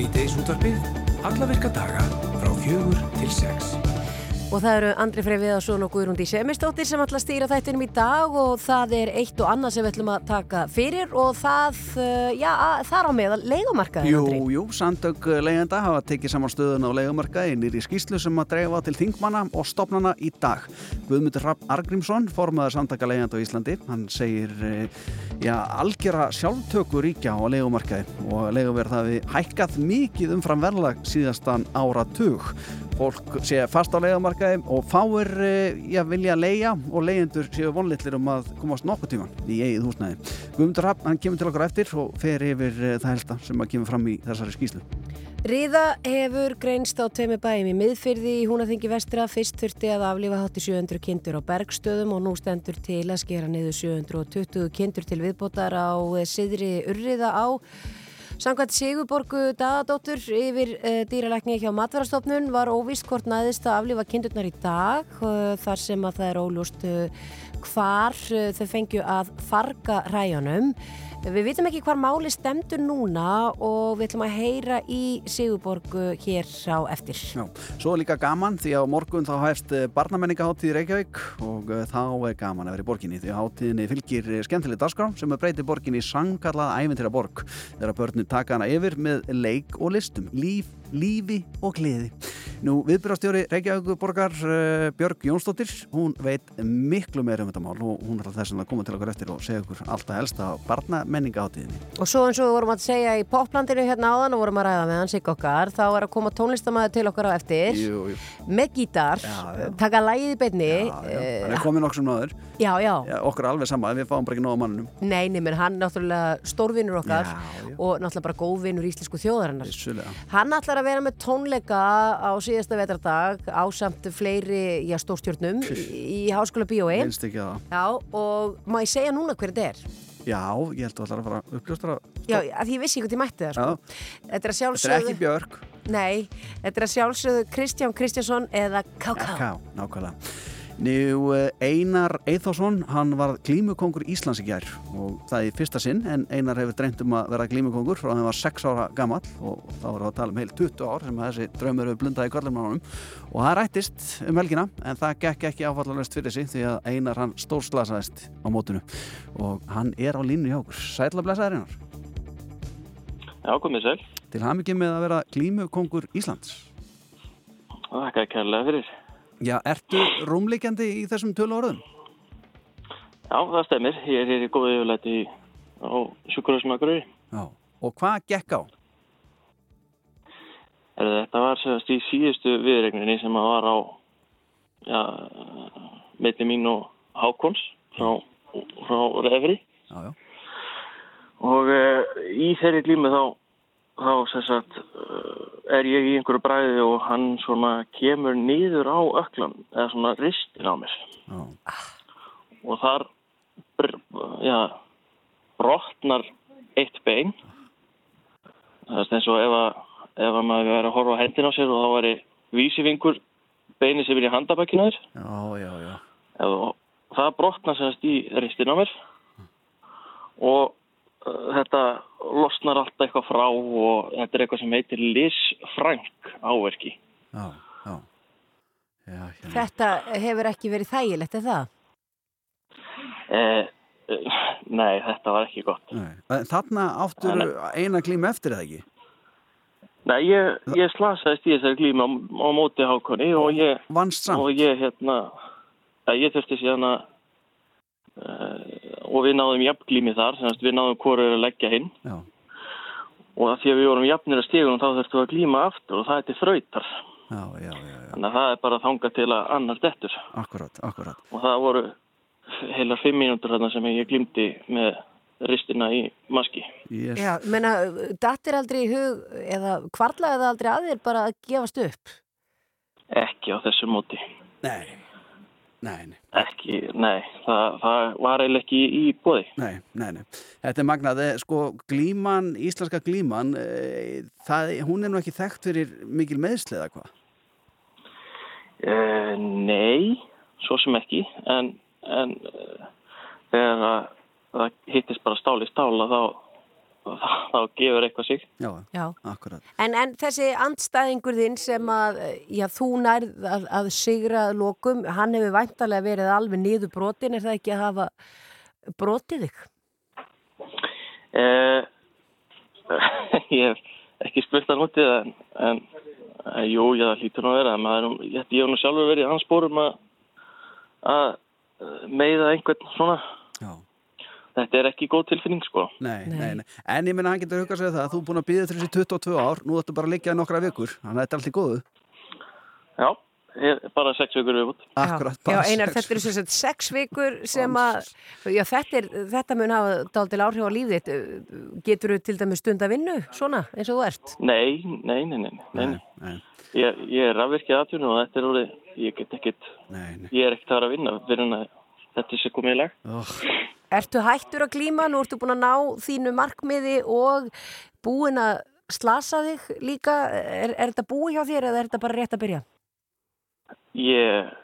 Svíteis útvarpið, alla virka daga frá fjögur til sex. Og það eru Andri Frey Viðarsson og Guðrúndi Semistóttir sem ætla að stýra þættinum í dag og það er eitt og annað sem við ætlum að taka fyrir og það, uh, já, þar á meðal leikumarkaði, Andri. Jú, jú, samtök leiðenda hafa tekið saman stöðun á leikumarkaði nýri skýslu sem að dreifa til þingmanna og stopnana í dag. Guðmundur Rapp Argrímsson, formaður samtaka leiðenda á Íslandi, hann segir, eh, já, algjara sjálftöku ríkja á leikumarkaði og leikuverð hafi hækkað mikið umfram verðlag síðastan ára tug fólk sé fast á leiðamarkaði og fáir eh, já, vilja leia og leyendur séu vonlitlir um að komast nokkuð tíman í eigið húsnæði. Guðmundur Rapp, hann kemur til okkar eftir og fer yfir eh, það helsta sem að kemur fram í þessari skýslu. Ríða hefur greinst á tvemi bæjum í miðfyrði í húnaþingi vestra. Fyrst þurfti að aflifa hátti 700 kindur á bergstöðum og nú stendur til að skera niður 720 kindur til viðbótar á siðri urriða á. Samkvæmt Sigurborgu Dagadóttur yfir uh, dýralækni hjá Matverðarstofnun var óvist hvort næðist að aflifa kindurnar í dag uh, þar sem að það er óljóst uh, hvar þau fengju að farga ræjanum. Við vitum ekki hvar máli stemdur núna og við ætlum að heyra í Sigurborgu hér á eftir. Já, svo er líka gaman því að morgun þá hæfst barnamenningaháttíð Reykjavík og þá er gaman að vera í borginni því að háttíðinni fylgir skemmtileg dagskrá sem breytið borginni í sangkallaða ævintýra borg þegar börnum taka hana yfir með leik og listum, líf, lífi og gleði. Nú, viðbyrjastjóri Reykjavík borgar uh, Björg Jónsdóttir, hún veit miklu meira um þetta mál og hún er þess að koma til okkur eftir og segja okkur alltaf helst á barnamenningaháttíðinni. Og svo eins og við vorum að segja í poplandinu hérna áðan og vorum að ræða með hans ykkur okkar, þá er að koma tónlistamæður til okkar á eftir jú, jú. með gítar, já, já. taka lægið í beinni. Það er komin okkur sem náður. Já, já. Okkur er alveg sama, við fáum bara ekki nóga mannunum. Nei, nei, menn hann er náttúrulega stórvinnur okkar og náttúrulega bara góðvinnur íslensku þjóðarinnar. Hann ætlar að vera með tónleika á síðasta vetardag á samt fleiri já, stórstjórnum í Háskóla Bíói. Minnst ekki það. Já, og má ég segja núna hver þetta er? Já, ég held að það ætlar að fara að uppljóstra. Já, af því ég vissi ekki hvað ég mætti það, sko. Þetta er sjálfsögðu... Þetta er ekki Björg. Nei, þetta er að sjálfsögðu Kristján Kristjánsson eða. K.K. Nákvæmlega. Nú Einar Eithásson, hann var glímukongur Íslands í gær og það er fyrsta sinn en Einar hefur dreymt um að vera glímukongur frá að hann var 6 ára gammal og þá var það að tala um heil 20 ár sem þessi draumur hefur blundað í kvöldumánunum og það rættist um helgina en það gekk ekki áfallalust fyrir sig því að Einar hann stórslasaðist á mótunu og hann er á línu hjá okkur. Sætla blessaður Einar. Já, komið sæl. Til ham ekki með að vera glímukongur Íslands. Það er kærlega fyrir. Já, ertu rúmleikjandi í þessum tölu áraðum? Já, það stemir. Ég er hér í góðu yfirleiti á Sjúkurðarsmakurur. Já, og hvað gekk á? Er þetta var sérst í síðustu viðregninni sem var á ja, meitli mín og Hákons frá, frá Refri. Já, já. Og uh, í þeirri glími þá þá sagt, er ég í einhverju bræði og hann kemur nýður á öklan eða svona ristin á mér. Oh. og þar ja, brotnar eitt bein. Það er eins og ef að, ef að maður verið að horfa á hendin á sér og þá væri vísifingur beini sem er í handabækina þér. Það brotnar sérst í ristin á mér. Og þetta losnar alltaf eitthvað frá og þetta er eitthvað sem heitir Liz Frank áverki. Já, já. já hérna. Þetta hefur ekki verið þægilegt, er það? Eh, nei, þetta var ekki gott. Þarna áttur eina klím eftir eða ekki? Nei, ég, ég slasaðist í þessari klím á, á móti hákonni og ég... Vannst samt? Og ég, hérna, ég þurfti síðan að Uh, og við náðum jafnglými þar þannig að við náðum hvorur að leggja hinn Já. og að því að við vorum jafnir að stígun þá þurftum við að glýma aftur og það er til fröytar já, já, þannig að það er bara þanga til að annars dettur akkurat, akkurat. og það voru heilar fimm mínútur þarna sem ég glýmdi með ristina í maski yes. Já, menna, dattir aldrei í hug eða kvarlaði aldrei að þér bara að gefast upp? Ekki á þessu móti Nei Nei, nei. Ekki, nei, það, það var eiginlega ekki í, bóði. Nei, nei, nei. Þetta er magnað, sko glíman, íslenska glíman, e, það, hún er nú ekki þekkt fyrir mikil meðslið eða hvað? E, nei, svo sem ekki, en, en e, þegar það hittist bara stál í stála þá, þá gefur eitthvað sig. Já, Já. akkurat. En, en þessi andstæðingur þinn sem að, já, þú nærð að, að sigra lokum, hann hefur væntalega verið alveg niður brotin, er það ekki að hafa brotið þig? Eh, ég hef ekki spurt hann úti en, en jú, ég það hlýtur nú að vera. Maður, ég, hef nú sjálfur verið í hans spórum að að meiða einhvern svona. Já. Þetta er ekki góð tilfinning sko. Nei, Nei. nei. En ég minna, hann getur hugað sig það að þú er búin að býða til þessi 22 ár, nú ættu bara að liggja nokkra vikur, þannig að þetta er allt í góðu. Já, bara sex vikur viðbútt. Akkurat, bara einar, sex þetta eru sem sagt sex vikur sem að, já, þetta, er, þetta mun hafa daldil áhrif á lífið þitt. Getur þú til dæmis stund að vinnu, svona, eins og þú ert? Nei, nei, nei, nei, nei, nei. Nei, Ég, ég er rafvirkið aðtjónu og þetta er orðið, ég get ekkit, nei, nei. ég er ekkert að vera að vinna þetta sé komið í lag. Oh, Ertu hættur að glíma, nú ertu búin að ná þínu markmiði og búin að slasa þig líka, er, er þetta búið hjá þér eða er þetta bara rétt að byrja? Ég,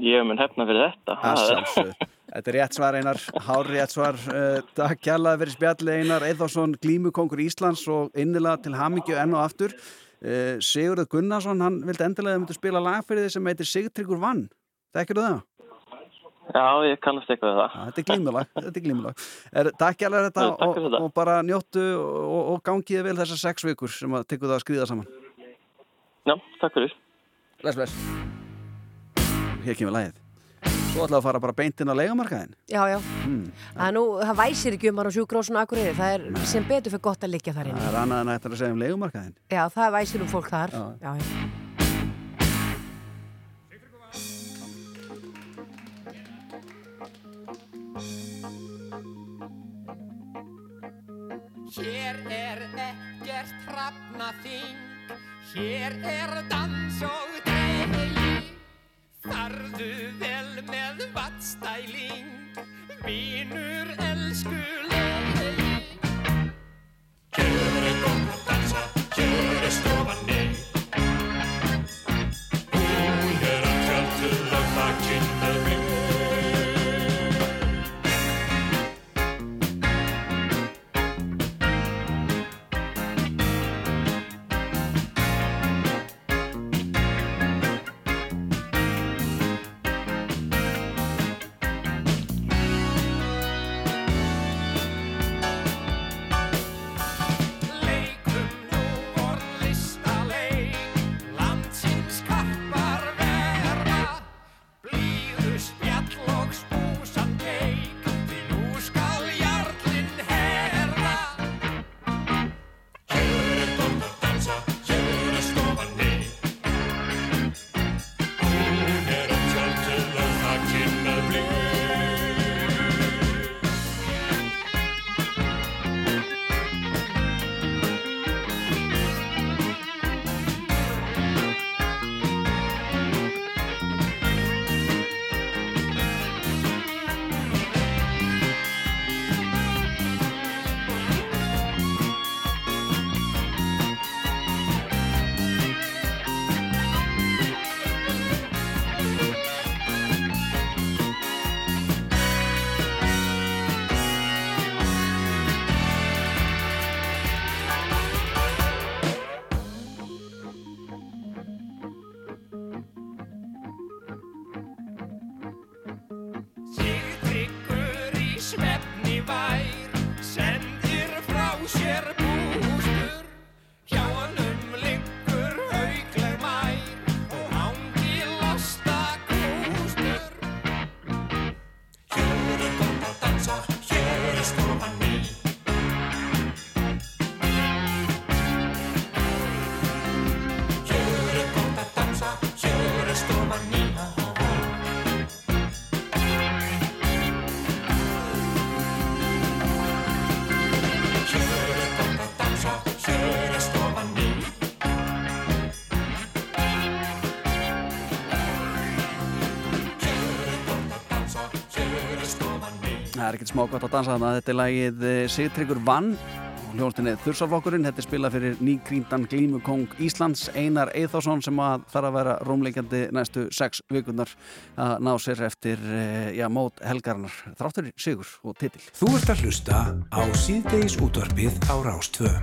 ég mun hefna fyrir þetta. sjálfsögðu. Þetta er rétt svar einar, hár rétt svar. Uh, Takk kjærlega fyrir spjalli einar, Eithásson, glímukongur Íslands og innilega til hamingju enn og aftur. Uh, Sigurður Gunnarsson, hann vildi endilega að þið myndu spila lag fyrir þið sem heitir Sigtryggur Vann. Þekkir þú það? Já, ég kannast eitthvað við það. Ja, þetta er glímulag, þetta er glímulag. Er, takk kjærlega þetta, takk og, þetta. og bara njóttu og, og gangiði vel þessar sex vikur sem að tekur það að skrýða saman. Já, takk fyrir. Bless, bless. Hér kemur lagið. Svo ætlaðu að fara bara beint inn á leikumarkaðin. Já, já. Hmm. Það, er nú, það væsir ekki um hann á sjúkrósuna akkurýri, það er sem betur fyrir gott að liggja þar inn. Það er annað en ætlar að segja um leikumarkaðin. Já, það væsir um fólk þar. Já. Já, Hér er ekkert hrafnaþing, hér er dans og dreig. Farðu vel með vatstæling, vinur elskuleg. Hér er gott að dansa, Það er ekkert smá gott að dansa þarna. Þetta er lagið eh, Sigtryggur Vann hljónstinni Þursaflokkurinn, þetta er spilað fyrir nýkrýndan glímukong Íslands, Einar Eithásson sem að þarf að vera rómleikjandi næstu sex vikunar að ná sér eftir eh, já, mót helgarnar þráttur sigur og titil. Þú ert að hlusta á síðdeis útvarpið á Rástvö.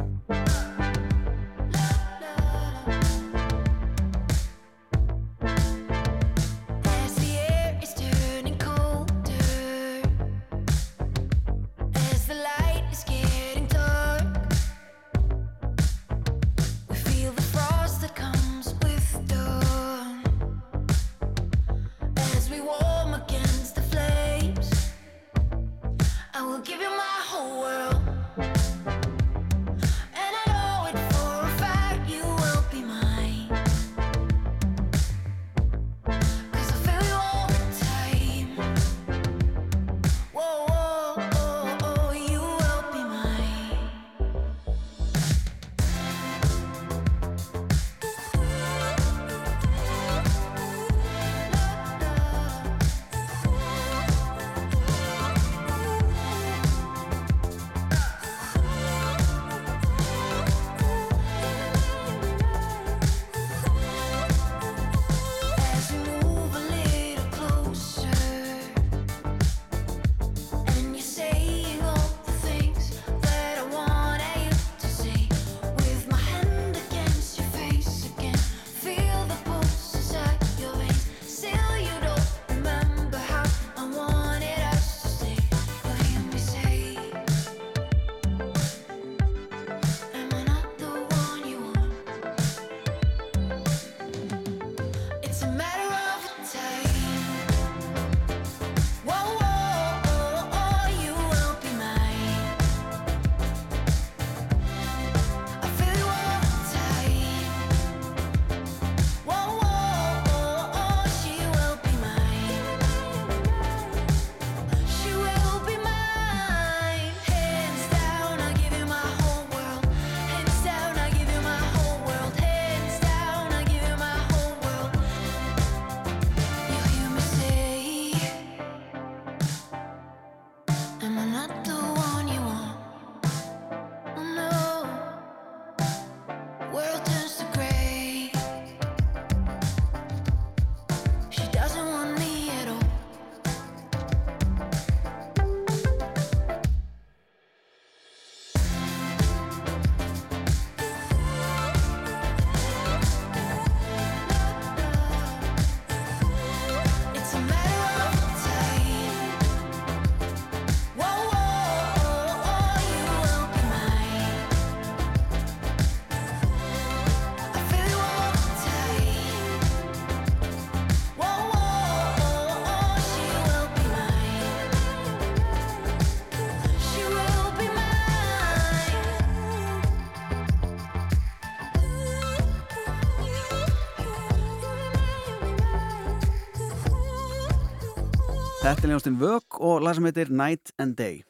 Þetta er hljónstin Vök og lag sem heitir Night and Day.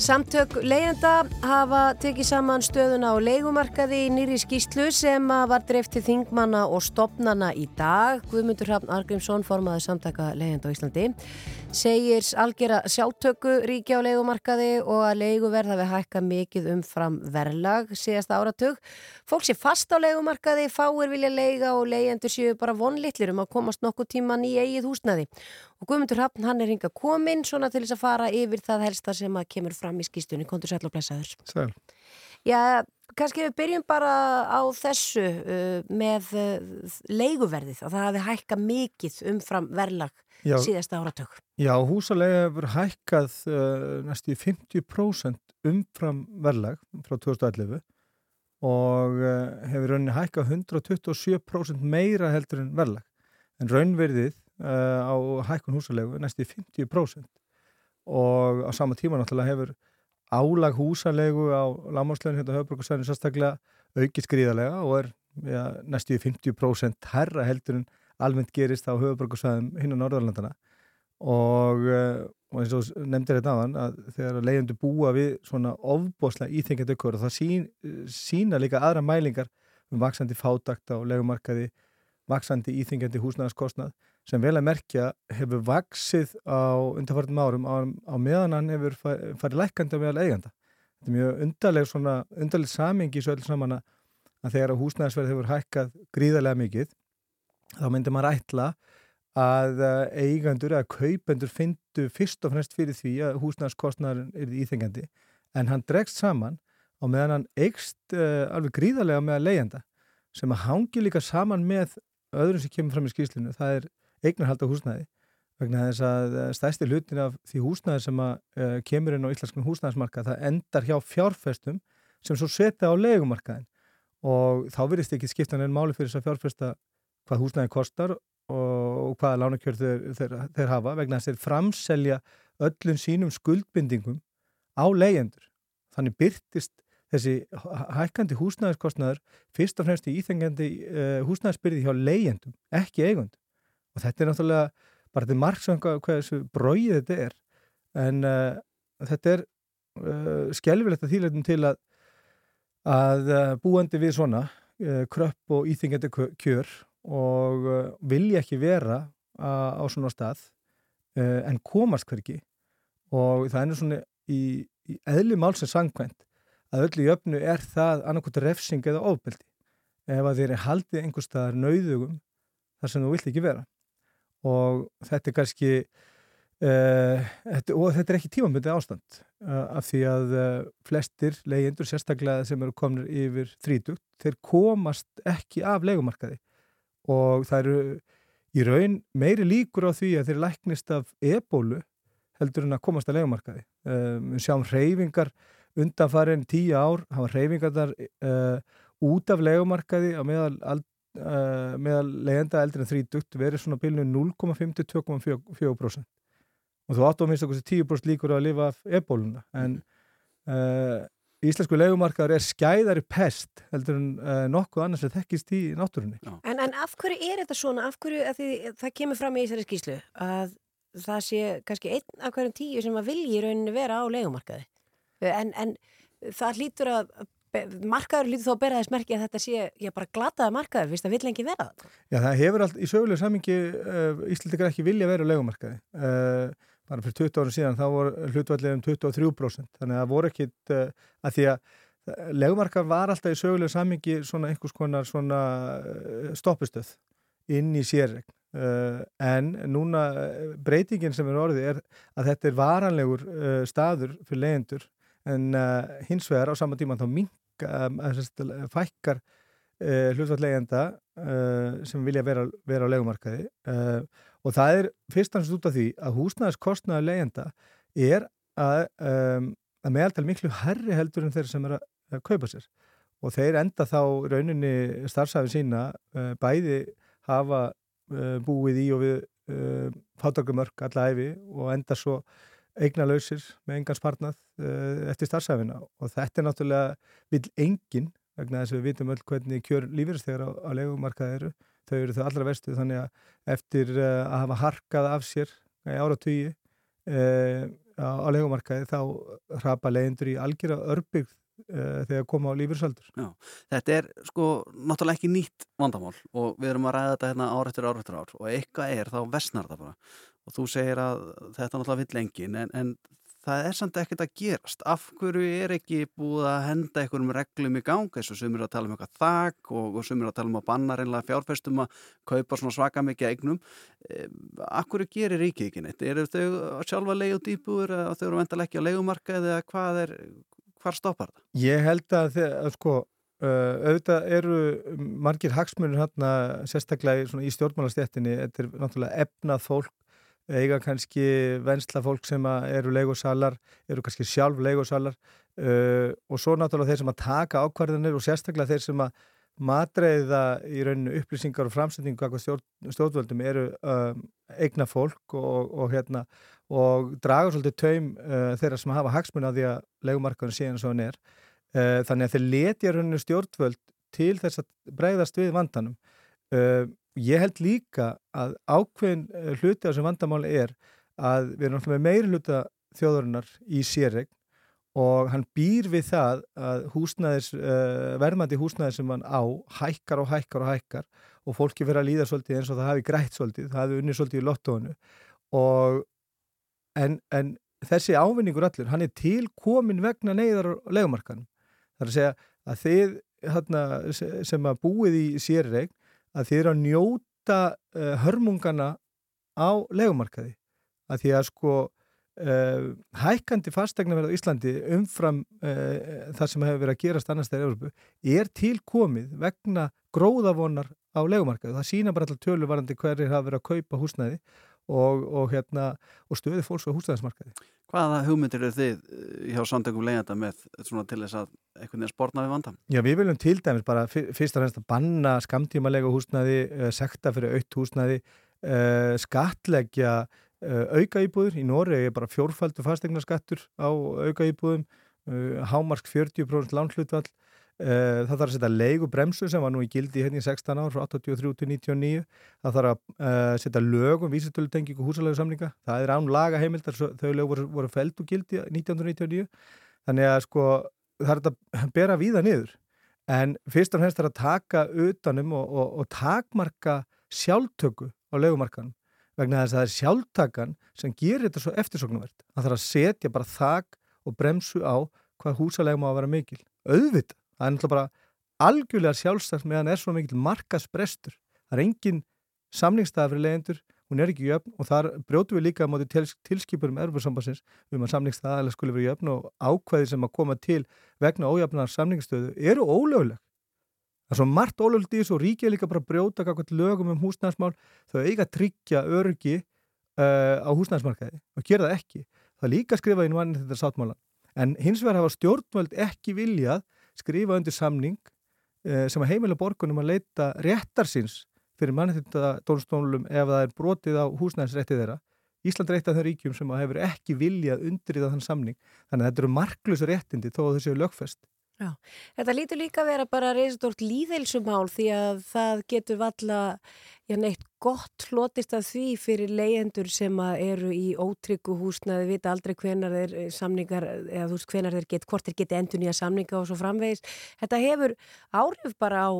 Samtök leiðenda hafa tekið saman stöðuna á leigumarkaði í nýri skýslu sem var dreift til þingmanna og stopnana í dag. Guðmundur Hrafn Argrímsson, formaður samtaka leiðenda á Íslandi, segir algjera sjálftöku ríkja á leigumarkaði og að leiguverð hafi hækka mikið umfram verlag síðasta áratug. Fólk sé fast á leigumarkaði, fáir vilja leiga og leigendur séu bara vonlitlir um að komast nokkuð tíman í eigið húsnaði. Og Guðmundur Hrafn, hann er hinga kominn svona til þess að fara yfir það helsta sem að kemur fram í skýstunni. Kontur sæl og blessaður. Sæl. Já, kannski við byrjum bara á þessu uh, með uh, leiguverðið og það hafi hækka mikið umfram verlag Já. síðasta áratug. Já, húsalega hefur hækkað uh, næstu í 50% umfram verðlag frá 2011 og uh, hefur rauninni hækkað 127% meira heldur en verðlag. En raunverðið uh, á hækkun húsalegu næstu í 50% og á sama tíma náttúrulega hefur álag húsalegu á lámásleginu hérna höfbrukarsæðinu sérstaklega aukist gríðarlega og er ja, næstu í 50% herra heldur en almennt gerist á höfbrukarsæðum hinn á Norðurlandana og, eh, og eins og nefndir þetta aðan að þegar leiðendur búa við svona ofboslega íþengjandi ykkur og það sín, sína líka aðra mælingar um vaksandi fádakta og legumarkaði vaksandi íþingjandi húsnæðaskostnað sem vel að merkja hefur vaksið á undarfartum árum á, á meðan hann hefur fa- farið lækkandi á meðal eiganda. Þetta er mjög undarleg svona, undarleg samingi svo öll saman að þegar að húsnæðisverð hefur hækkað gríðarlega mikið þá myndi maður ætla að eh, eigendur eða kaupendur fyndu fyrst og fremst fyrir því að húsnæðiskostnæðurinn er íþengjandi en hann dregst saman á meðan hann eikst uh, alveg gríðarlega með að leigjanda sem að hangi líka saman með öðrum sem kemur fram í skýrslinu, það er eignarhald á húsnæði vegna þess að eh, stærsti hlutin af því húsnæði sem að uh, kemur inn á íslenskan húsnæðismarkað það endar hjá fjárfestum sem svo setja á leigumarkaðin og þá virðist ekki skipta neinn máli fyrir þess að fjárfesta hvað húsnæði kostar og hvaða lánakjör þeir, þeir, þeir hafa vegna þess að þeir framselja öllum sínum skuldbindingum á leyendur. Þannig byrtist þessi hækkandi húsnæðiskostnaður fyrst og fremst í íþengjandi uh, húsnæðisbyrði hjá leyendum, ekki eigund. Og þetta er náttúrulega bara til margsanga hvað þessu bróið þetta er. En uh, þetta er uh, skelvilegt að þýleitum til að að uh, búandi við svona kröpp og íþingjandi kjö- kjör og uh, vilja ekki vera á, svona stað uh, en komast hverki og það er svona í, í eðli málsins sangkvæmt að öllu jöfnu er það annarkot refsing eða ofbeldi. Ef að þeir er haldið einhver staðar nauðugum þar sem þú vilt ekki vera. Og þetta er kannski Uh, þetta, og þetta er ekki tímamöndi ástand uh, af því að uh, flestir leyendur, sérstaklega sem eru komin yfir þrítugt, þeir komast ekki af leigumarkaði og það eru í raun meiri líkur á því að þeir læknist af ebólu heldur en að komast af leigumarkaði. Við sjáum reyfingar undanfarin tíu ár, hafa reyfingar þar út af leigumarkaði á meðal, ald, meðal leyenda eldri en þrítugt verið svona bylnu 0,5-2,4% og þú áttu að minnst okkur 10% líkur að lifa af ebóluna. En uh, íslensku legumarkaður er skæðari pest heldur en uh, nokkuð annars að þekkist í náttúrunni. En, en af hverju er þetta svona? Af hverju, að því, það kemur fram í þessari skýslu að það sé kannski einn af hverjum tíu sem að vilji í rauninni vera á legumarkaði. En, en það hlýtur að, markaður hlýtur þó að bera þess merki að þetta sé, já bara glataða markaður, fyrst að vill engi vera það. Já, það hefur allt, í sögulega samingi uh, Íslandikar ekki vilja vera á legumarkaði. Uh, bara fyrir 20 ára síðan þá voru hlutvallið um 23% þannig að það voru ekkit uh, að því að legumarkað var alltaf í sögulega samingi svona einhvers konar svona uh, stoppistöð inn í sérregn. Uh, en núna breytingin sem er orðið er að þetta er varanlegur uh, staður fyrir leyendur en hins vegar á sama tíma þá uh, fækkar hlutvallegenda uh, sem vilja vera, vera á legumarkaði uh, og það er fyrst og út af því að húsnæðiskostnaður leyenda er að, um, að meðaltal miklu herri heldur en þeir sem er að, að kaupa sér. Og þeir enda þá rauninni starfsæfi sína uh, bæði hafa uh, búið í og við uh, fátakumörk alla æfi og enda svo eignalausir með engan sparnað uh, eftir starfsæfina og þetta er náttúrulega vill engin vegna þess að við vitum öll hvernig kjör lífeyristegar á, á legumarkaði eru þau eru þau allra vestu þannig að eftir uh, að hafa harkað af sér í ára tugi uh, á, legumarkaði þá hrapa leyendur í algjöra örbygg uh, þegar koma á lífursaldur. Þetta er sko náttúrulega ekki nýtt vandamál og við erum að ræða þetta hérna ár eftir ár eftir ár og eitthvað er þá vesnar það bara og þú segir að þetta náttúrulega vill engin en, en það er samt ekkert að gerast. Af hverju er ekki búið að henda einhverjum reglum í gang? Eins og sumir að tala um eitthvað þak og, og sumir að tala um að banna reynlega fjárfestum að kaupa svona svaka mikið eignum af hverju gerir ríkið ekki neitt? Eru þau sjálfa leið og dýbúður að þau eru vendalega ekki á leigumarka eða hvað er hvar stoppar það? Ég held að, þeir, að sko auðvitað eru margir hagsmunir hérna sérstaklega í, stjórnmálastjættinni þetta er náttúrulega efnað fólk eiga kannski vensla fólk sem eru legosalar, eru kannski sjálf legosalar uh, og svo náttúrulega þeir sem að taka ákvarðanir og sérstaklega þeir sem að matreiða í rauninu upplýsingar og framsendingu af stjórn, stjórnvöldum eru um, eigna fólk og, og hérna og draga svolítið taum uh, þeirra sem hafa hagsmun að því að legumarkaðun sé eins og hann er. Uh, þannig að þeir letja rauninu stjórnvöld til þess að bregðast við vandanum uh, ég held líka að ákveðin hluti á þessum vandamáli er að við erum alltaf með meiri hluta þjóðurinnar í sérregn og hann býr við það að húsnæðis, uh, verðmandi húsnæðis sem hann á hækkar og hækkar og hækkar og fólki fyrir að líða svolítið eins og það hafi grætt svolítið, það hafi unnið svolítið í lottóinu og en, en þessi ávinningur allur, hann er til komin vegna neyðar og legumarkanum. Það er að segja að þið hérna, sem að búið í sérreik að þið eru að njóta uh, hörmungana á legumarkaði að því að sko uh, hækkandi fastegnaverð á Íslandi umfram uh, það sem hefur verið að gerast annars þegar Európu er tilkomið vegna gróðavonar á legumarkaði. Það sína bara alltaf tölur varandi hverjir hafa verið að kaupa húsnæði og, og, hérna, og stöði fólks á húsnæðismarkaði. Hvaða hugmyndir eru þið eh, hjá samtökum leiðanda með svona til þess að veginn spórna við vandan? Já, við viljum til dæmis bara fyr- fyrst og fremst að banna skamtímalega húsnæði, uh, sekta fyrir aukt húsnæði, uh, skatleggja auka íbúður. Í Noregi er bara fjórfaldur fastegnaskattur á auka íbúðum, uh, hámark 40% lánhlutvall. Uh, það þarf að setja leigu bremsu sem var nú í gildi hérna í 16 ár frá 83 til 99. Það þarf að uh, setja lögum vísitölutengingu húsalegu samlinga. Það er án laga heimildar, þau lög voru, voru feld og gildi 1999. Þannig að sko það er að bera víða niður en fyrst og fremst er að taka utanum og, og, og takmarka sjálftöku á legumarkanum vegna þess að það er sjálftakan sem gerir þetta svo eftirsóknumvert. Það þarf að setja bara þak og bremsu á hvað húsalegum á að vera mikil. Auðvitað, það er náttúrulega bara algjörlega sjálfstætt meðan er svo mikil markasbrestur. Það er engin samningstæða fyrir legendur, hún er ekki jöfn og þar brjótu við líka á móti til, tilskipurum erfarsambansins um að samningstæða skulle vera jöfn og ákvæði sem að koma til vegna ójöfnar samningsstöðu eru ólögleg. Það er svo margt ólöglegt í þessu og ríkið líka bara brjóta kakvart lögum um húsnæðsmál þau eiga að tryggja öryggi uh, á húsnæðsmarkaði og gera það ekki. Það líka skrifað inn vann þetta sáttmála. En hins vegar hafa stjórnvöld ekki viljað skrifa undir samning uh, sem að heimilega borgunum að leita réttarsins fyrir mannþetta dónstólum ef það er brotið á húsnæðsrétti þeirra. Ísland eitt af þeim ríkjum sem hefur ekki viljað undriða þann samning. Þannig að þetta eru marklösa réttindi þó að þessu er lögfest. Þetta lítur líka að vera bara reysastort líðheilsumál því að það getur valla já, neitt gott hlotist að því fyrir leyendur sem eru í ótryggu húsnaði, vita aldrei hvenar þeir eh, samningar, eða þú veist hvenar þeir get, hvort þeir geti endur nýja samninga og svo framvegis. Þetta hefur áhrif bara á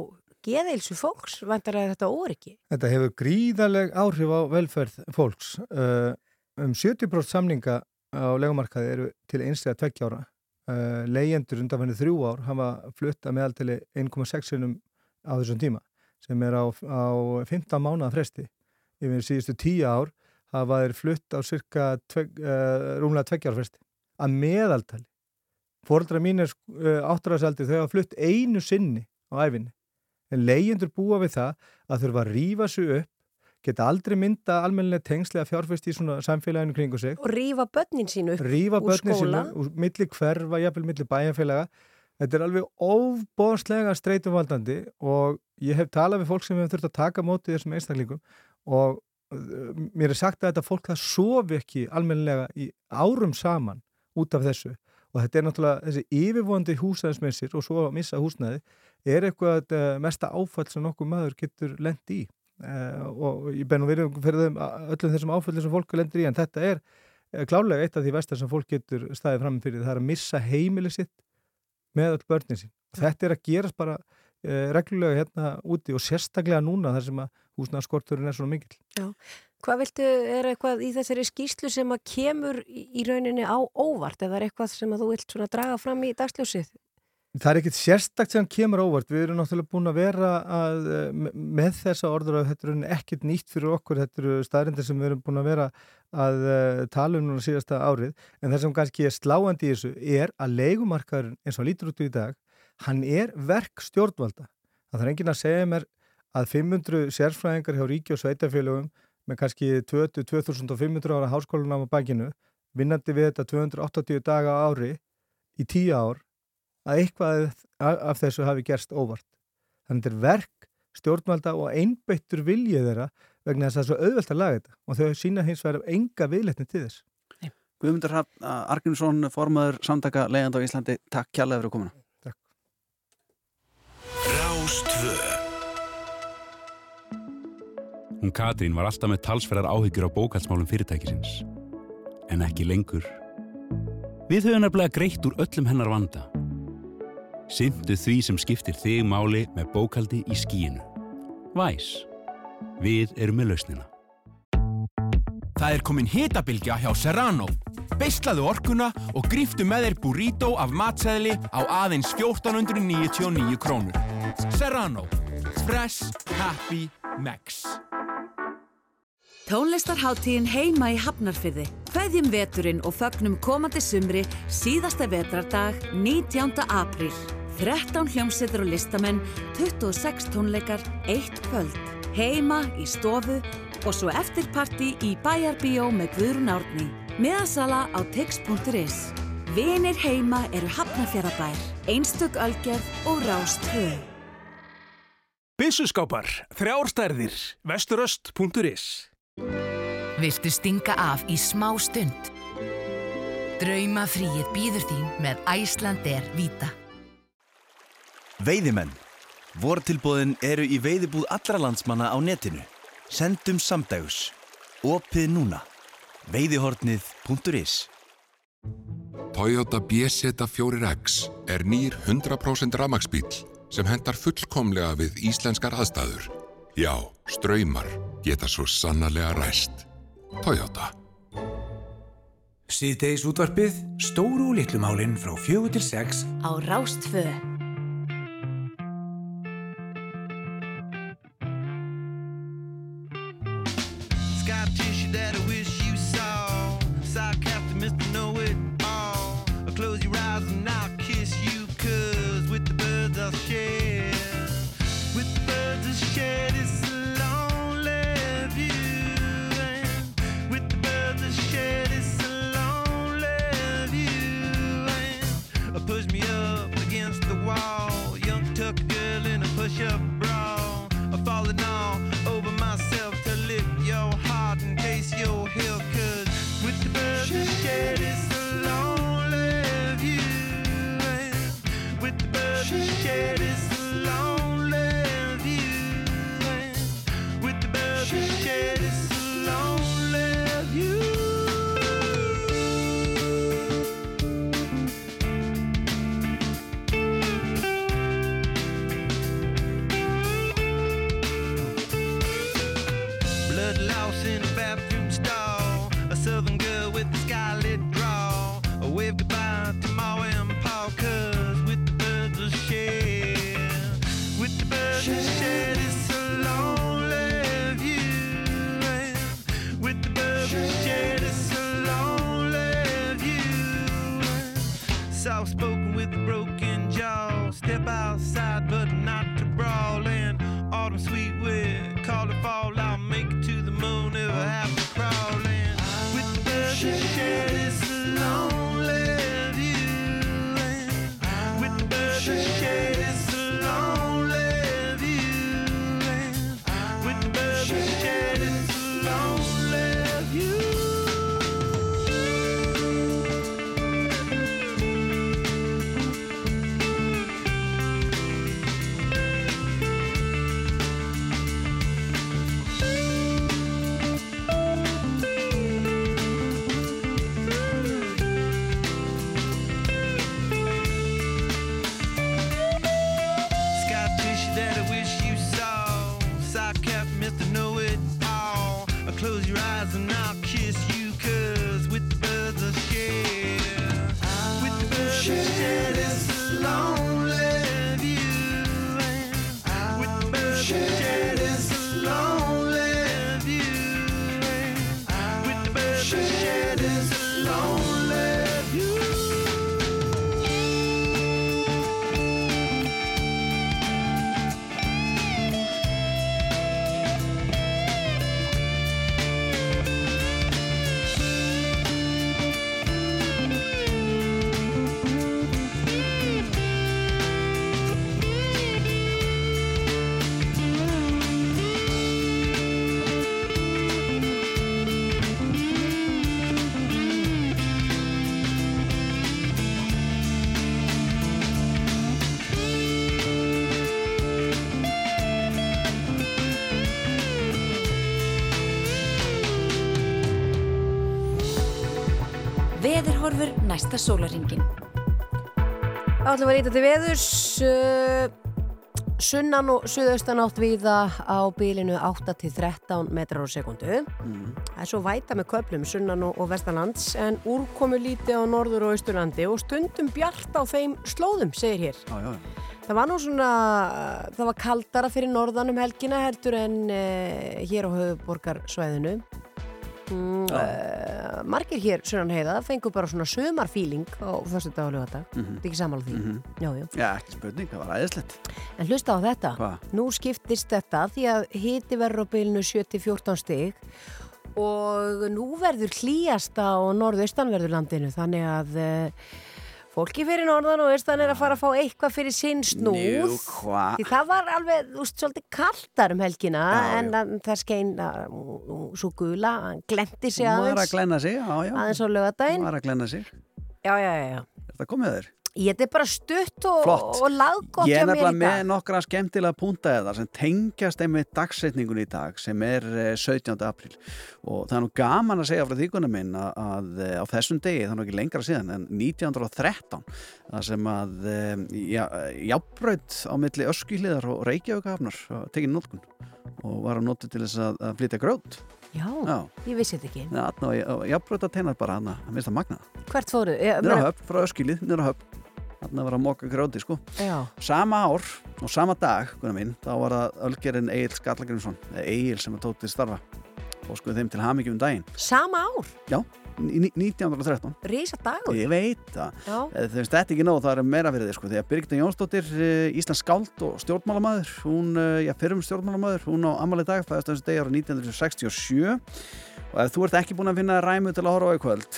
geðheilsu fólks, vantar að þetta óryggi. Þetta hefur gríðaleg áhrif á velferð fólks. Uh, um 70% samninga á legumarkaði eru til einslega tveggjára. Uh, leyendur undanfæni þrjú ár hafa flutt að meðaltali 1,6 sinum á þessum tíma sem er á, á 15 mánuða fresti. Yfir síðustu 10 ár hafa þeir flutt á cirka tveg, uh, rúmlega tveggjára fresti. Að meðaltali. Fóreldra mín er uh, áttræðasaldi þau hafa flutt einu sinni á æfinni. En leyendur búa við það að þurfa að rífa sig upp geta aldrei mynda almennilega tengslega fjárfest í svona samfélaginu kringu sig. Og rífa börnin sínu úr börnin skóla. sínu úr milli hverfa, jafnvel milli bæjarfélaga. Þetta er alveg óbóðslega streytumvaldandi og ég hef talað við fólk sem hefur þurft að taka móti þessum einstaklingum og uh, mér er sagt að þetta fólk það sofi ekki almennilega í árum saman út af þessu. Og þetta er náttúrulega þessi yfirvonandi húsnæðismessir og svo að missa húsnæði er eitthvað uh, mesta áfall sem nokkuð maður getur lent í uh, og ég benn og verið fyrir þeim öllum þessum áfallin sem fólk lendir í en þetta er uh, klárlega eitt af því vestar sem fólk getur staðið fram fyrir það er að missa heimili sitt með öll börnin sín. Þetta er að gerast bara uh, reglulega hérna úti og sérstaklega núna þar sem að húsnæðaskorturinn er svona mikill. Hvað viltu, er eitthvað í þessari skýslu sem að kemur í rauninni á óvart eða er eitthvað sem að þú vilt svona draga fram í dagsljósið? Það er ekkit sérstakt sem kemur óvart. Við erum náttúrulega búin að vera að, eh, me- með þessa orður að þetta er ekkit nýtt fyrir okkur. Þetta eru staðrindir sem við erum búin að vera að uh, tala um núna síðasta árið. En það sem kannski er sláandi í þessu er að leigumarkaðurinn eins og lítur út í dag, hann er verk stjórnvalda. Það þarf enginn að segja mér að 500 sérfræðingar hjá ríki og sveitafélögum með kannski 20-2500 ára háskólanám á bakinu, vinnandi við þetta 280 daga ári í 10 ár, að eitthvað af þessu hafi gerst óvart. Þannig er verk stjórnvalda og einbeittur viljið þeirra vegna þess að það er svo auðvelt að laga þetta og þau sína hins vegar enga viðletni til þess. Guðmundur Hrafn Argrímsson, formaður samtaka leiðanda á Íslandi, takk kjærlega fyrir komuna. Rástvö Hún Katrín var alltaf með talsverðar áhyggjur á bókaldsmálum fyrirtækisins. En ekki lengur. Við höfum nefnilega greitt úr öllum hennar vanda. Syndu því sem skiptir þig máli með bókaldi í skíinu. Væs. Við erum með lausnina. Það er komin hitabilgja hjá Serrano. Beislaðu orkuna og gríftu með þér burrito af matseðli á aðeins 1499 krónur. Serrano. Fresh. Happy. Max. Tónlistarháttíðin heima í Hafnarfyrði. Hveðjum veturinn og fögnum komandi sumri síðasta vetrardag 19. apríl. 13 hljómsveitur og listamenn, 26 tónleikar, 1 kvöld. Heima í stofu og svo eftirparti í Bæjarbíó með Guðrún Árni. Miðasala á tix.is. Vinir heima eru Hafnarfjörðabær, einstök ölgerð og rástföð. Byssuskápar. Þrjárstærðir. Vesturöst.is Viltu stinga af í smá stund? Draumafríið býður þín með Æslander Vita. Veiðimenn. Vortilbóðin eru í veiðibúð allra landsmanna á netinu. Sendum samdægus. Opið núna. Veiðihornið.is Toyota BZ4X er nýr 100% ramagsbíl sem hendar fullkomlega við íslenskar aðstæður. Já, ströymar geta svo sannarlega ræst. Toyota. Síðdeis útvarpið, stóru og litlu málinn frá fjögur til sex Á rástföð. Cherish. Næsta sólaringin. Ætlum að rýta til veðurs uh, sunnan og suðaustan átt viða á bílinu 8 til 13 metrar á sekundu. Mm. Það er svo væta með köplum sunnan og, og vestanlands en úrkomu líti á norður og austurlandi og stundum bjart á þeim slóðum, segir hér. Já, já. Það var nú svona, það var kaldara fyrir norðan um helgina heldur en uh, hér á höfuborgarsvæðinu. Mm, uh, margir hér sunnan heiða fengur bara svona sömarfíling á þessu dag og lögadag. Mhm. Þetta er ekki samála því. Mhm. Já, já. Já, ekki spurning, það var æðislegt. En hlusta á þetta. Hva? Nú skiptist þetta því að hiti verður á bylunu 7-14 stig og nú verður hlýjast á norðaustanverðurlandinu þannig að uh, fólki fyrir norðan og austan er að fara að fá eitthvað fyrir sinn snúð. Njú, hva? Því það var alveg, þú veist, svolítið kaldar um helgina Já, en já. að það skein að svo gula, hann glemti sig Hún var að aðeins, glenna sig, já, já. aðeins á lögadaginn. Hún var að glenna sig. Já, já, já, já. Er það komið þér? Þetta er bara stutt og, og laggott Ég er nefnilega með nokkra skemmtilega púnta eða sem tengjast einmitt dagsetningun í dag sem er eh, 17. apríl og það er nú gaman að segja frá þýkuna minn að, að eh, á þessum degi, það er nú ekki lengra síðan en 1913 það sem að já, jábraut á milli öskiliðar og reykjaugafnar tekið nótkun og var að nota til þess að, að flytja grjót Já, Já. ég vissi þetta ekki. Já, jábraut að teinar bara hana, að minnst að magna Hvert fóru? Ég, Nýra höfn, frá öskilið, nýra höfn Þarna var að moka grjóti, sko Já. Sama ár og sama dag, mín, þá var það Ölgerinn Egil Skallagrimsson, Egil sem að tóti starfa og sko þeim til hamingjum um daginn. Sama ár? Já, í ní- 1913. Rísa dagur? Ég veit það. Eh, þetta er ekki nóg, það er meira fyrir þið, sko. Þegar Birgitta Jónsdóttir, eh, Íslands skáld og stjórnmálamæður, hún, eh, já, fyrrum stjórnmálamæður, hún á ammali dag, fæðast þessu degi ára 1967 og ef þú ert ekki búin að finna ræmu til að horfa á kvöld,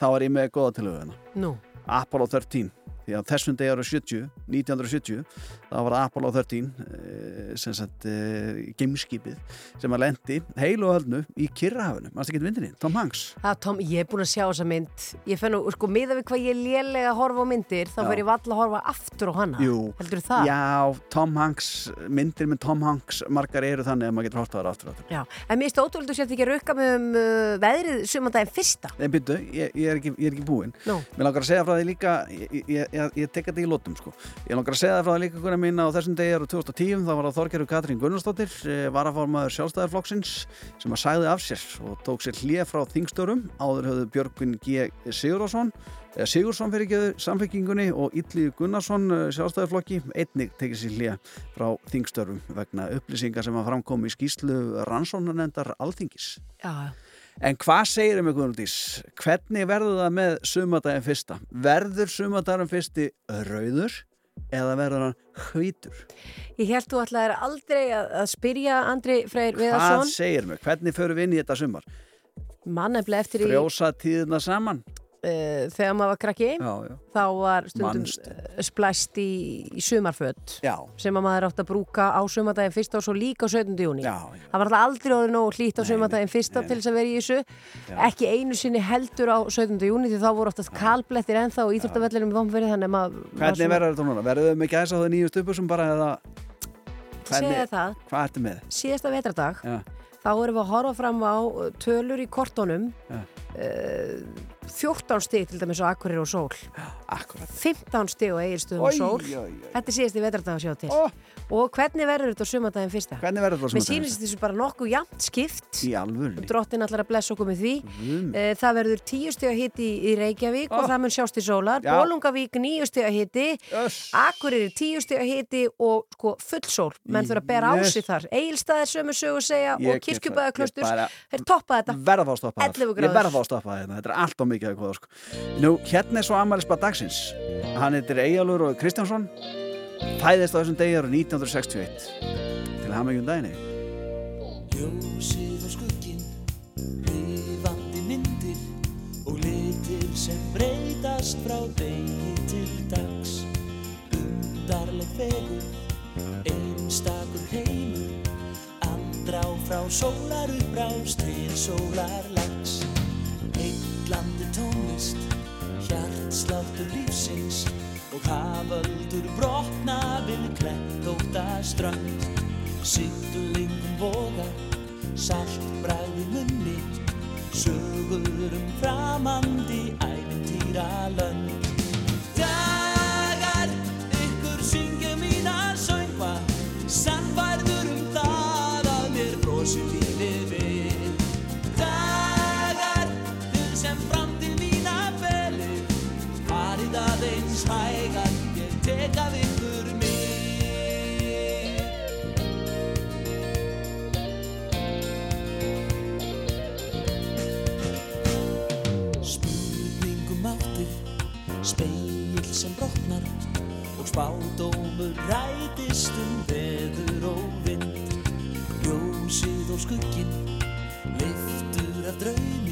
þá er ég með góða tilhuguna. Nú. Apollo 13 því að þessum degi ára 70 1970, þá var Apollo 13 eh, sem sagt eh, gameskipið sem að lendi heilu og hölnu í Kirrahafinu mannst ekki myndinni, Tom Hanks Það, Tom, ég er búin að sjá þessa mynd. Ég fennu, sko, miða við hvað ég er lélega að horfa á myndir, þá fer ég valla að horfa aftur á hana. Jú, Heldur það? já, Tom Hanks myndir með Tom Hanks margar eru þannig að maður getur horft á það aftur aftur Já. En mér stótt að þú sért ekki að rukka með um uh, veðrið sumandaginn fyrsta. Nei, byrju, ég, ég, er ekki, ég er ekki búinn Nú. Mér langar að segja frá því líka ég, ég, ég, ég tek þetta í lótum sko Ég langar að segja frá því líka hvernig mín á þessum degi ára 2010 þá var það Þorgerur Katrín Gunnarsdóttir eh, varaformaður sjálfstæðarflokksins sem að sagði af sér og tók sér hlið frá þingstörum áður höfðu Björgvin G. Sigurðarsson eða Sigursson fyrir ekki samfélkingunni og Ylli Gunnarsson eh, sjálfstæðarflokki einnig tekið sér hlið frá þingstörfum vegna upplýsingar sem að framkomi í skýslu rannsóknarnendar alþingis Já. En hvað segir um ykkur Dís? Hvernig verður það með sumadaginn fyrsta? Verður sumadaginn fyrsti rauður eða verður hann hvítur? Ég held þú ætlaðir aldrei að, að spyrja Andri Freyr Hvað Viðarsson. segir mig? Hvernig förum við inn í þetta sumar? Mannefnilega eftir í... Frjósa tíðina saman? Uh, þegar maður var krakki Já, já. þá var stundum Manstu. uh, splæst í, í sumarföt Já. sem að maður átt að brúka á sumardaginn fyrsta og svo líka á 17. júni það var alltaf aldrei orðið nógu hlýtt á sumardaginn fyrsta til þess að vera í þessu ekki einu sinni heldur á 17. júni því þá voru oftast kalblettir ennþá og íþróttavellinum í vomfverði þannig að maður var Hvernig verður þetta núna? Verður við með gæsa á það nýju stupusum bara eða með? síðasta vetradag þá erum við að horfa fram á tölur í kortónum Já. uh, 14 stig til dæmis á Akkurir og Sól. Akkurat. 15 stig á Egilstöðum og Sól. oj, oj. þetta er síðasti vetradag að sjá til og hvernig verður þetta á sumardaginn fyrsta? Hvernig verður þetta á Mér sumardaginn sýnist þessu bara nokkuð jafnt skipt. Í alvörni drottin allar að blessa okkur með því. Eh, það verður 10 stiga hitti í Reykjavík og Oh. það mun sjást í sólar. Já. Bólungavík 9 stiga hitti Akureyri 10 stiga hitti og sko full sól. Menn þurfa að bera á Yes. sig þar. Egilstaðir sömu sögu segja Ég og bara- þeir toppa þetta. verða þá að stoppa 11 það. gráður. Ég verða þá að að Fæðist á þessum degi ára 1961 Til hamingjum daginn Ljósið og skugginn, lifandi myndir og litir sem breytast frá degi til dags. Undarleg fegur, einstakur heimur, andrá frá sólarubrás til sólarlags. Heitlandi tónlist, og haföldur brotna við klettóta strönd. Sigglingum vogar, salt bræði munni, sögur um framandi æ heyra lönd sem brotnar og spádómur rætist um veður og vind. Ljósið og skugginn, liftur af draumi,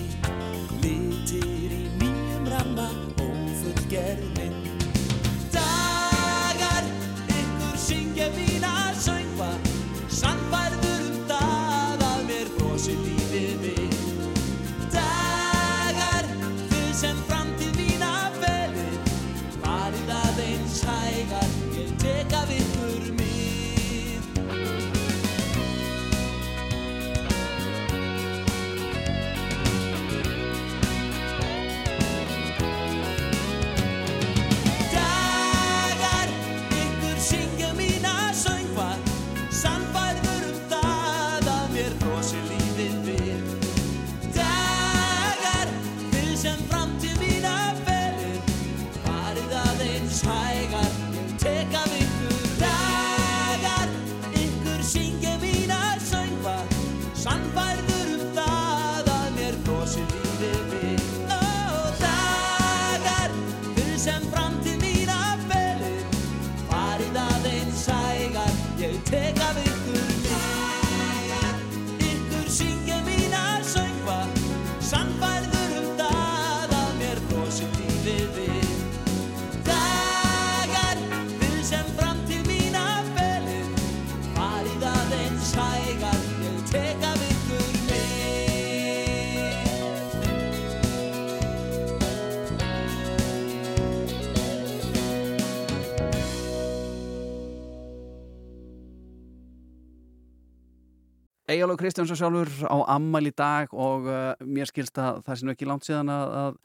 Egilur Kristjánsson sjálfur á ammæl í dag og uh, mér skilst að það sé nú ekki langt síðan að, að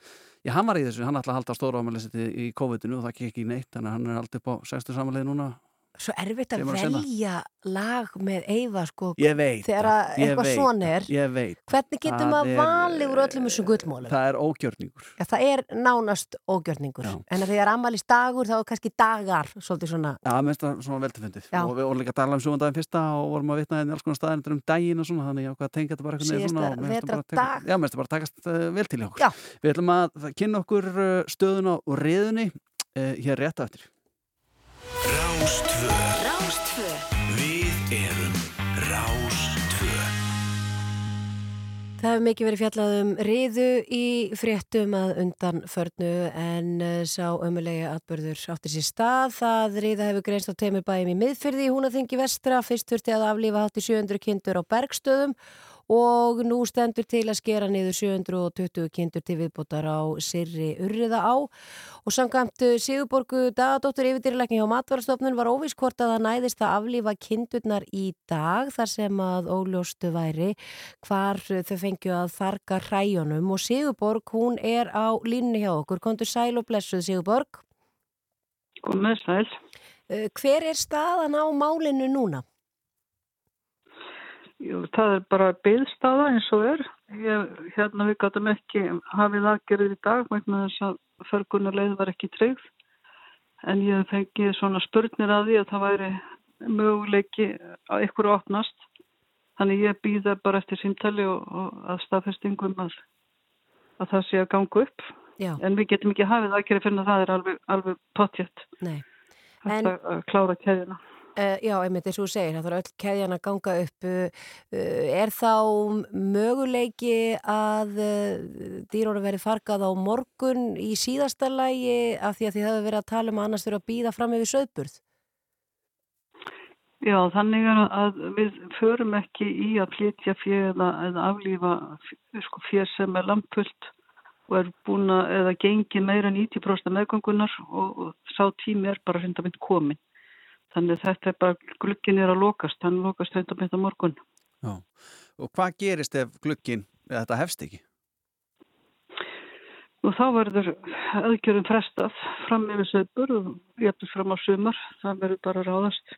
já, hann var í þessu, hann ætla að halda stóra ammælisiti í COVID-inu og það gekk ekki neitt þannig að hann er alltaf upp á 60 samanlega núna Svo erfitt að að velja lag með Eyva sko Þegar að eitthvað veit svona er. Það, Ég veit Hvernig maður er- valið úr öllum þessum gullmólum? Það er ógjörningur. Já, það er nánast ógjörningur. Já. En að því að ammælist dagur þá er kannski dagar Svolítið svona Já, mér finnst það svona veldufundið Já. og við vorum líka að tala um sjöfundaginn fyrsta og vorum að vitna í alls konar staðir um daginn og svona þannig að tengja þetta bara eitthvað taka- Já, mér finnst það bara takast uh, vel til hjá okkur. Við ætlum að kynna okkur uh, stöðuna og riðunni uh, hér rétt á eftir Rástvö Rástvö Við erum Rástvö Það hefur mikið verið fjallað um riðu í fréttum að undan förnu en eh, sá ömulegi atbörður áttir sér stað. Það riða hefur greinst á teimur bæjum í miðfyrði í Húnaþingi vestra. Fyrst þurfti að aflífa hátti 700 kindur á bergstöðum og nú stendur til að skera niður 720 kindur til viðbótar á Sirri Urriða á og samkvæmt eh, Sigurborgu Dagadóttur yfirdýrleikni hjá Matvarastofnun var óvís hvort að það næðist að aflífa kindurnar í dag þar sem að óljóstu væri hvar þau fengju að farga hræjunum og Sigurborg hún er á línni hjá okkur, kontur sæl og blessuð Sigurborg. Komið sæl. Eh, Hver er staðan á málinu núna? Jú, það er bara byggstaða eins og er. Ég, hérna við gætum ekki hafið aðgerðið í dag vegna þess að förgunarleið var ekki tryggð. En ég fengi svona spurnir að því að það væri möguleiki að ykkur opnast. Þannig ég býða bara eftir símtali og, og að staðfestingum að, að það sé að ganga upp. Já. En við getum ekki hafið aðgerðið fyrir að það er alveg, alveg potjett. Nei. Þetta að klára keðina. Uh, já, einmitt eins og þú segir, það þarf öll keðjan að ganga upp. Uh, er þá möguleiki að uh, dýrónu verið fargað á morgun í síðasta lægi af því að þið hefur verið að tala um að annars þurfa að býða fram yfir söðburð? Já, þannig að við förum ekki í að flytja fér eða, eða aflífa sko, fér sem er lampult og er búin að, eða gengi meira en 90% meðgöngunar og, og sá tími er bara hundamind komin. Þannig þetta er bara, glukkin er að lokast, hann lokast hundamind á morgun. Já. Og hvað gerist ef glukkin, eða þetta hefst ekki? og þá verður aðgjörum frestað fram yfir söpur og jæfnir fram á sumar. Það verður bara ráðast.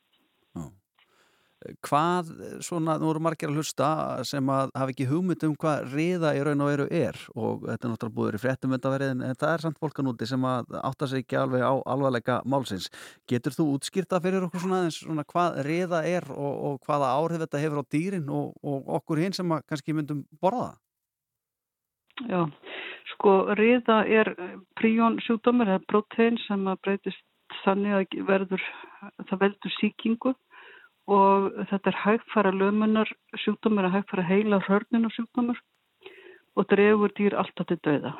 Hvað, svona, nú eru margir að hlusta sem að hafa ekki hugmynd um hvað riða í raun og veru er og þetta er náttúrulega búður í fréttum undanverið en það er samt fólkan úti sem að átta sig ekki alveg á alvarleika málsins. Getur þú útskýrta fyrir okkur svona, svona hvað riða er og, og hvaða áhrif þetta hefur á dýrin og, og okkur hinn sem að kannski myndum borða það? Já, sko riða er príón sjúkdómur eða protein sem að breytist þannig að verður, það veldur sýkingu og þetta er hægfæra lömunar sjúkdómur að hægfæra heila hörnunar sjúkdómur og dregur dýr alltaf til dauða.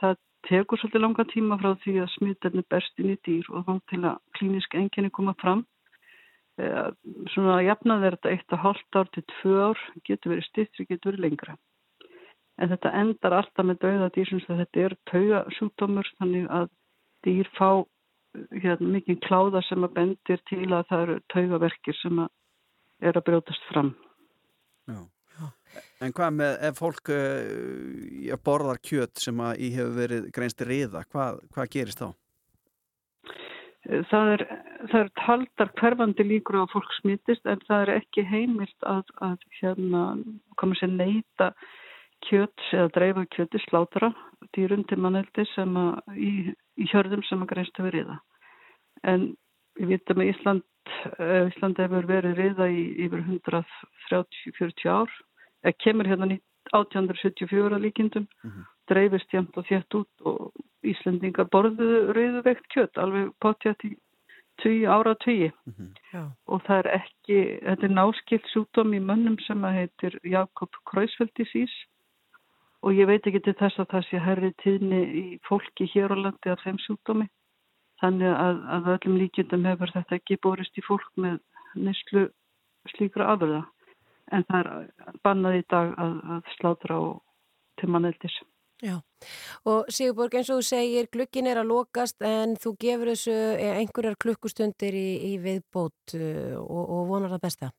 Það tekur svolítið langa tíma frá því að smittarnir berst inn í dýr og þá til að klínisk enginni koma fram. Eh, Svona að jafnað er þetta eitt og hálft ár til tvö ár, getur verið stittri, getur verið lengra. En þetta endar alltaf með dauða dýr sem þetta er tauga sjúkdómur þannig að dýr fá hérna, mikið kláða sem að bendir til að það eru taugaverkir sem að er að brjótast fram. En hvað með ef fólk uh, borðar kjöt sem að í hefur verið greinst riða, hvað, hvað gerist þá? Það er, það er taldar hverfandi líkur á að fólk smittist en það er ekki heimilt að, að hérna, koma sér neyta kjöt eða dreifa kjöti slátra dýrum til manneldi sem að í, í hjörðum sem að greinst hefur riða. En við vitum að Ísland, eh, Ísland hefur verið riða í yfir 130-40 ár, eða kemur hérna 1874 að líkindum, dreifist jæmt og þétt út og Íslandingar borðuðu riðuveikt kjött, alveg potjætt í 20 ára 20 og það er ekki, þetta er náskilt sjúkdóm í mönnum sem að heitir Jakob Kreuzfeldisís og ég veit ekki til þess að það sé herri tíðni í fólki hér á landi af þeim sjúkdómi. Þannig að, að öllum líkjöndum hefur þetta ekki borist í fólk með nýslu slíkra afurða. En það er bannað í dag að, að slátra á til manneldis. Já, og Sigurborg eins og þú segir glukkin er að lokast en þú gefur þessu einhverjar klukkustundir í, í viðbót uh, og, og vonar það besta.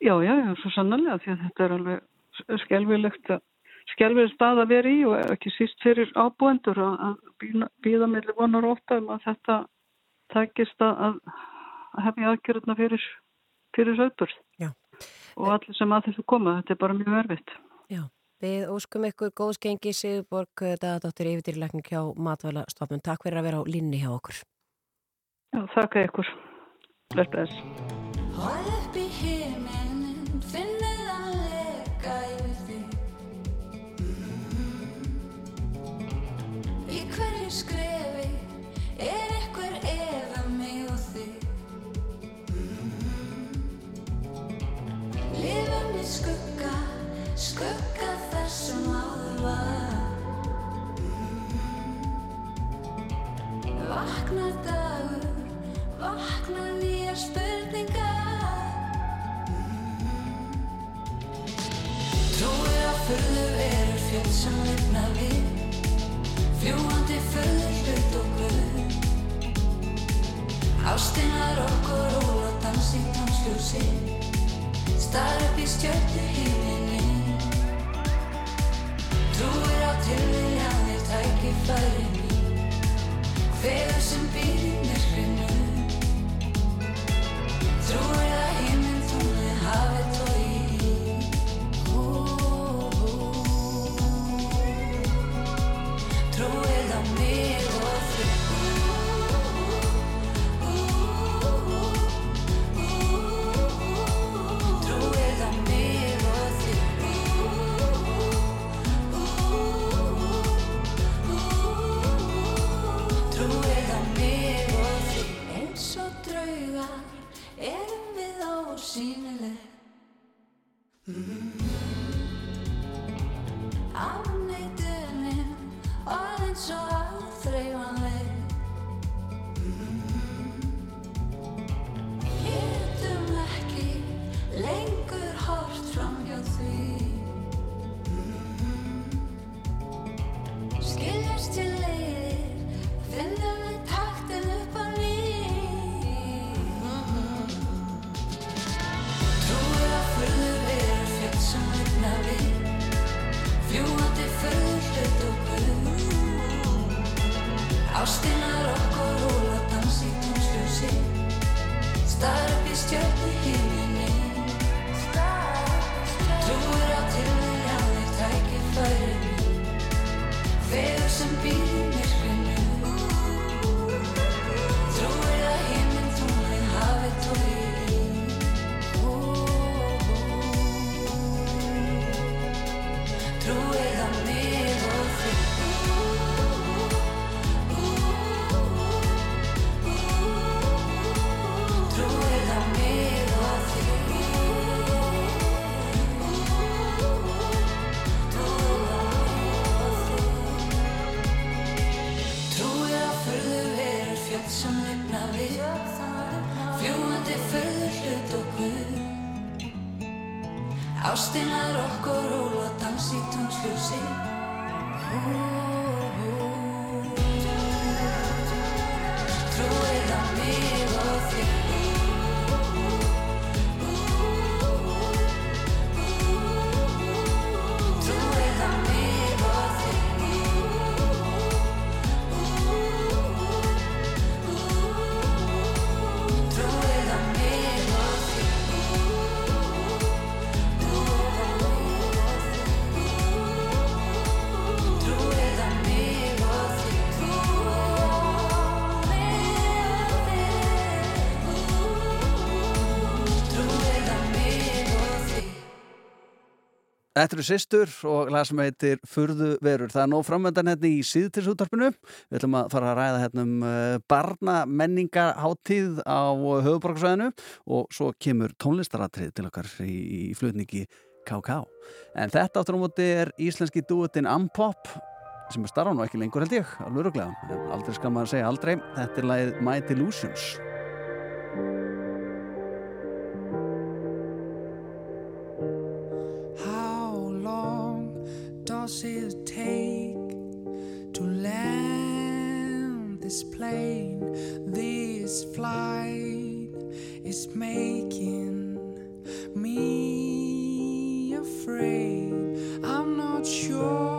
Já, já, já, svo sannarlega því að þetta er alveg skelvilegt að skelverið stað að vera í og ekki síst fyrir ábúendur að býða meðlega vonar ofta um að þetta takist að, að hefja aðgjörðuna fyrir, fyrir sögbörð og allir sem að þessu koma, þetta er bara mjög erfitt. Já, við óskum ykkur góðskengi Sigurborg Daðadóttir yfirdýrleikning hjá Matvæla stofnun. Takk fyrir að vera á linni hjá okkur. Já, þakka ykkur. Bless, skrefi er einhver eða mig og þig. Lifum í skugga, skugga þessum áður var Vaknar dagur, vaknar nýjar spurningar. Trúir á furðu verur fjöld sem lifna við Fljúandi furður hlut og guð Ástinar okkur ól og dans í tónsljósi Star upp í stjörnu híminni Trúir á tilviljanir tækifæri mín. Feður sem býr Þetta eru sýstur og lag sem heitir Furðu verur. Það er nóg framöndan hérna í síðtilsúttarpinu. Við ætlum að fara að ræða hérna um uh, barnamenningarháttíð á höfuborgarsvæðinu og svo kemur tónlistaratrið til okkar í, í flutningi KK. En þetta áttur á móti er íslenski dúetin Ampop sem er starfa nú ekki lengur held ég, alveg röglega. Aldrei skal maður segja aldrei. Þetta er lagið My Delusions. Does it take to land this plane? This flight is making me afraid. I'm not sure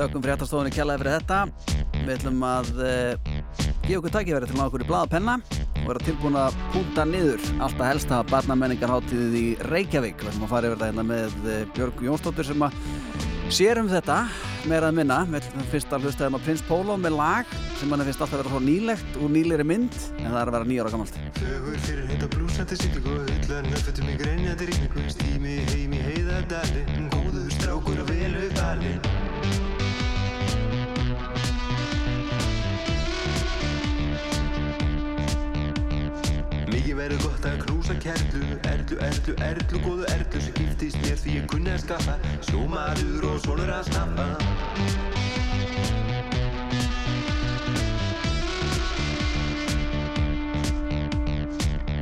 Þökkum fréttastofunni kjallaði fyrir þetta. Við ætlum að uh, gefa okkur takkifæri til að ná okkur í blað og vera tilbúin að púnta niður alltaf helsta barnamenningarháttíðið í Reykjavík. Við ætlum að fara yfir þetta hérna með uh, Björg Jónsdóttir sem að sér um þetta meira að minna. Við fyrst að hlusta að Prins Pólo með lag sem hann finnst alltaf að vera svo nýlegt og nýlegri mynd en það er að vera nýjára gammalt. Fögur uppalinn gott að knúsa kerlu. Erlu, erlu, erlu, góðu erlu sem giftist mér því ég kunni að skaffa. Sjómaður og sonur að snappa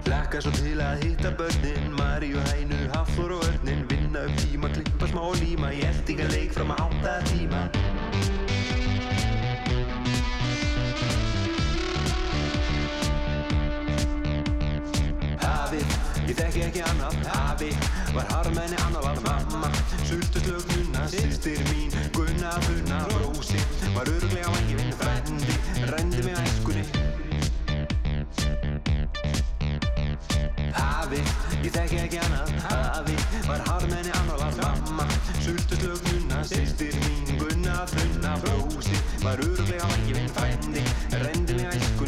Laka svo til að hitta börnin. Maríu, Hænu, Hafþór og Örnin Vinna upp tíma, klippa smá líma. Í eldingaleik fram að átta tíma ég þekki ekki annað Afi, var harmenni annar var mamma. Sultu slögnuna, sýstir mín Gunna, funna, brósi Var öruglega vangi minn frendi Rendi mig æskunni. Afi, ég þekki ekki annað Afi, var harmenni annar var mamma. Sultu slögnuna, sýstir mín Gunna, funna, brósi Var öruglega vangi minn frendi Rendi mig æskunni. En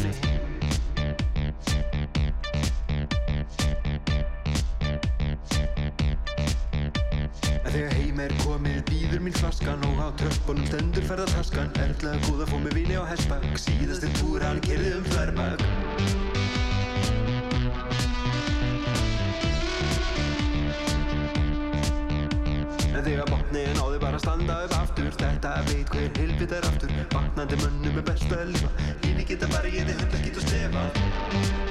þegar heim er komið býður mín flaskan og á tröppunum stendur ferðartaskan Erla góða fór með vini á hestbakk síðasti túr hann kerði um þverbakk En þegar botniðin á þau bara standa upp aftur Þetta veit hver hilbit er aftur. Vaknandi mönnum er best að lifa. Lífi geta bara ég þið höfð ekki að stefa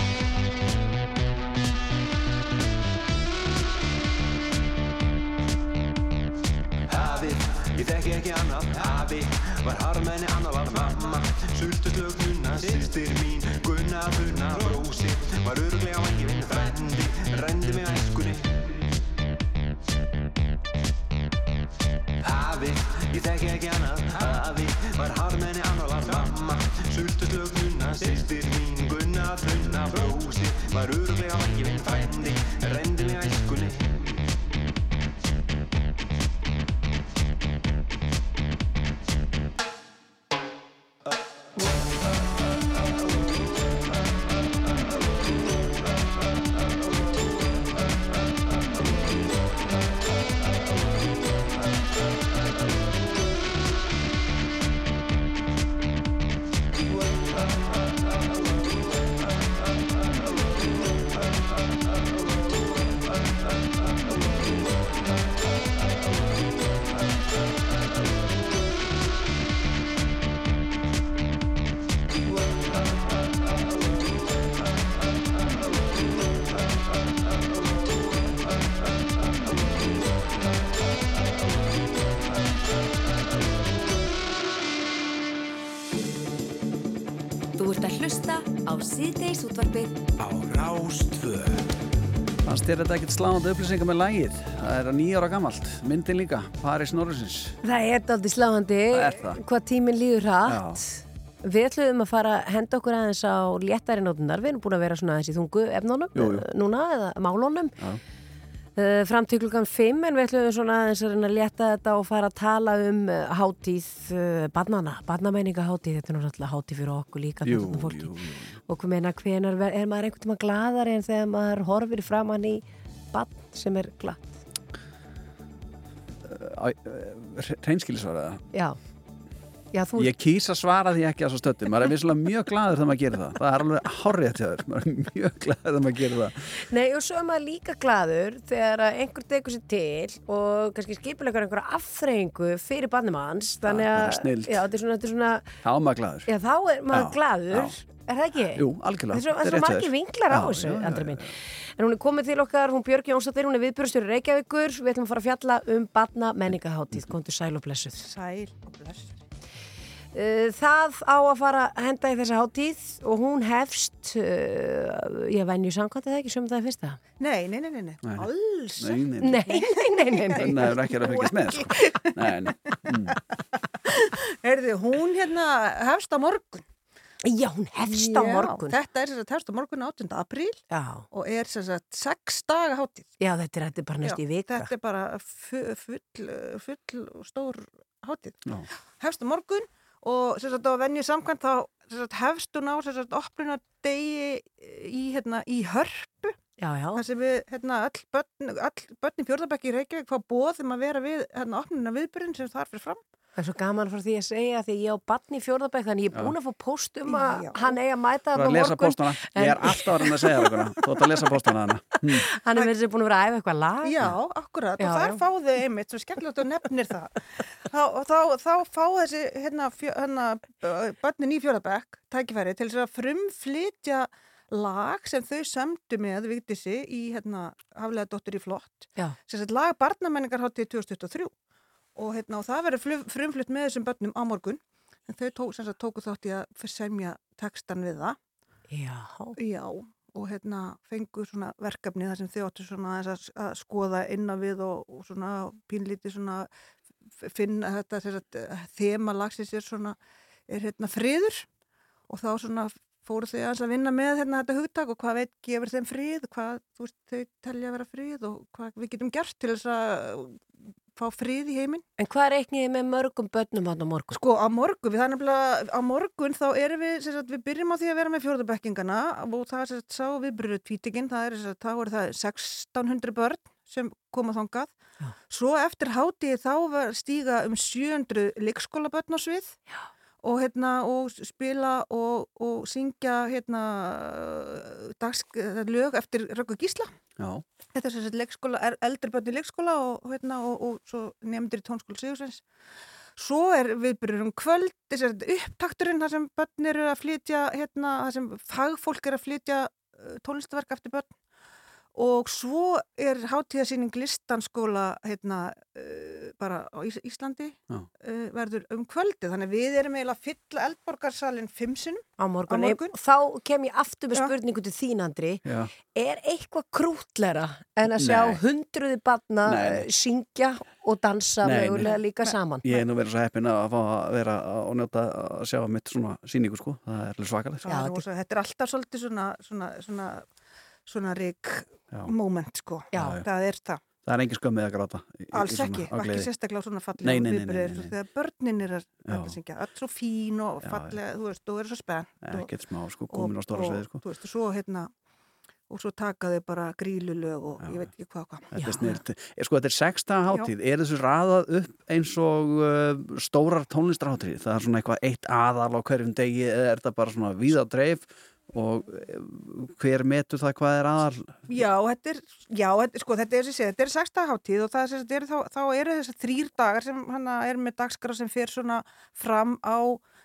harmenni annar var mamma. Sultu slögnuna, sýstir mín Gunna, funna, brósi Var öruglega vangi minn frendi Rendi mig æskunni. Afi, ég þekki ekki annað. Afi, var harmenni annar var mamma. Sultu slögnuna, sýstir mín Gunna, funna, brósi Var öruglega vangi minn frendi Rendi mig æskunni þetta ekkert sláðandi upplýsingar með lægið? Það er að nýjára gammalt, myndin líka, Paris Norrisins. Það er aldrei það. hvað tíminn líður hratt. Við ætlum að fara að henda okkur aðeins á léttari nótunar. Við erum búin að vera svona aðeins í þungu efnunum Jú, jú. núna, eða málunum. Já. Uh, fram til klukkan 5 en við ætlum svona aðeins að að létta þetta og fara að tala um uh, hátíð uh, barnana, barnamenninga hátíð þetta er náttúrulega hátíð fyrir okkur líka fullorðna fólki. og meina hvenar er maður einhvern tíma gladari en þegar maður horfir framann í barn sem er glad Reynskilisvaraða. já, já þú Ég kýs að svara því ekki að svo stöttum. Maður er vissulega mjög glaður þegar maður gerir það. Það er alveg hárrið til þér. Maður er mjög glaður þegar maður gerir það. Nei, og svo er maður líka gladur þegar einhver tekur sér til og kannski skipilegur einhverja afþreyingu fyrir barnum hans þannig að, já, þetta er svona, þetta er svona er maður já, þá er maður Já, gladur já. Er það ekki? Jú, algjörlega. Það er svo, það þér. vinklar á Já, þessu, já, já, Andri minn En hún er komið til okkar, hún Björg Jónsdóttir, hún er viðbjörnstjóri Reykjavíkur Við ætlum að fara að fjalla um barna menningaháttíð Kontur sæl og blessuð Sæl og blessuð Uh, Það á að fara að henda í þessa hátíð og hún hefst, uh, ég venju samkvæmt eða ekki, sem það er fyrsta? Nei, nei, nei, nei, nei. Nei. alls Nei, nei, Nei, nei, nei, nei, nei. Nei, það er ekki að fylgjast með, sko. Nei, nei. Mm. Hún hérna hefst á morgun. Já, hún hefst á morgun. Þetta er sem sagt hefst á morgun 8. apríl Já. og er sem sagt 6 daga hátíð. Já, þetta er, þetta er bara næst í Já, vika. Þetta er bara fu- full, full og stór hátíð. Já. Hefst á morgun og sem sagt á venju samkvæmt þá sem sagt, hefst hún á sem sagt opnuna degi í, hérna, í hörpu. Já, já. Það sem við, hérna, all börn, all börn í fjórðabæki í Reykjavík fá bóð um að vera við, hérna, opnuna viðbyrðin sem þar fyrir fram. Það er svo gaman frá því að segja því ég á batni í fjórðabæk þannig ég er búin að fá póst um að hann eigi að mæta það að lesa póstana, ég er alltaf að reyna að segja það ykkur, þú ert að lesa póstana hana hm. Hann er verið sér búin að vera að æfa eitthvað lag. Já, akkurat, Já, og þar fáðu einmitt, svo skemmtilegt og nefnir það. Þá, þá, þá fá þessi hérna, fjö, hérna bönnin í fjörðabæk tækifæri til þess að frumflytja lag sem þau sömdu með Vigdísi í hérna Haflega dóttur í flott. Sem sagt lag barnamenningar hátíð 2023 og, hérna, og það verður flu- frumflutt með þessum bönnum á morgun. En þau tók, sem sagt, tóku þátt í að semja textan við það. Já. Já, og hérna fengu svona verkefni þar sem þau áttu að, skoða inn á við og, og svona pínlítið svona finna þetta sagt, þema lagsins er svona er hérna friður. Og þá svona fóru þau að vinna með hérna þetta hugtak og hvað veit gefur þeim frið, hvað veist þau telja að vera frið og hvað við getum gert til þess að fá frið í heiminn. En hvað er reikniði með mörgum börnum hann á morgun? Sko á morgun, við það er nefnilega á morgun þá erum við, sem sagt, við byrjum á því að vera með fjórðabekkingana og það er sem sagt, sá viðbyrjuð tvítingin, það er, sem sagt, þá er það 1600 börn sem koma þangað. Svo eftir hátíð þá var stíga um 700 leikskólabörn á svið Já. og, hérna, og spila og, og syngja hérna, dags, lög eftir Röggu Gísla. Já, Þetta er eldri börn í leikskóla og, og, hérna, og, og svo nefndir í tónskóla Sigursveins. Svo er viðbyrjur um kvöld, þess að upptakturinn þar sem börn eru að flytja, hérna, þar sem fagfólk er að flytja uh, tónlistaverk eftir börn og svo er hátíðasýning listanskóla hérna, uh, bara á Ís Íslandi uh, verður um kvöldi þannig að við erum eiginlega að fylla eldborgarsalinn fimm sinnum Á morgun. Á morgun. Þá kem ég aftur með Já. spurningu til þín, Andri. já, Er eitthvað krútlera en að sjá Nei. hundruði barna Nei, nei. eh, syngja og dansa Nei, nei. mögulega líka saman? ég er nú verið svo heppin að fá að vera og njóta að sjá mitt svona síningu sko, það er alveg svakalegt sko. Er þetta er alltaf svolítið svona, svona, svona, svona rík Já. moment sko. Já. Það er það. Það er engin skömmið að gráta í- í Alls svona- ekki, ekki sérstaklega svona fallega þegar börnin er að, Já. syngja öll svo fín og Já, fallega, þú veist, og eru svo spennt Ekkert smá sko, komin á stóra sviði sko. þú og svo hérna og svo taka þau bara grílulög og ég veit ekki hvað og hvað Þetta er. Sko, þetta er sexta hátíð. Er þessu raðað upp eins og uh, stórar tónlistarhátíð? Það er svona eitthvað eitt aðal á hverjum degi eða er þetta bara svona víða dreif og uh, hver metur það hvað er aðal? Já, þetta er, já, sko, þetta er, sé, þetta er sexta hátíð og það er, þá, þá eru þessar þrýr dagar sem hana er með dagskrá sem fer svona fram á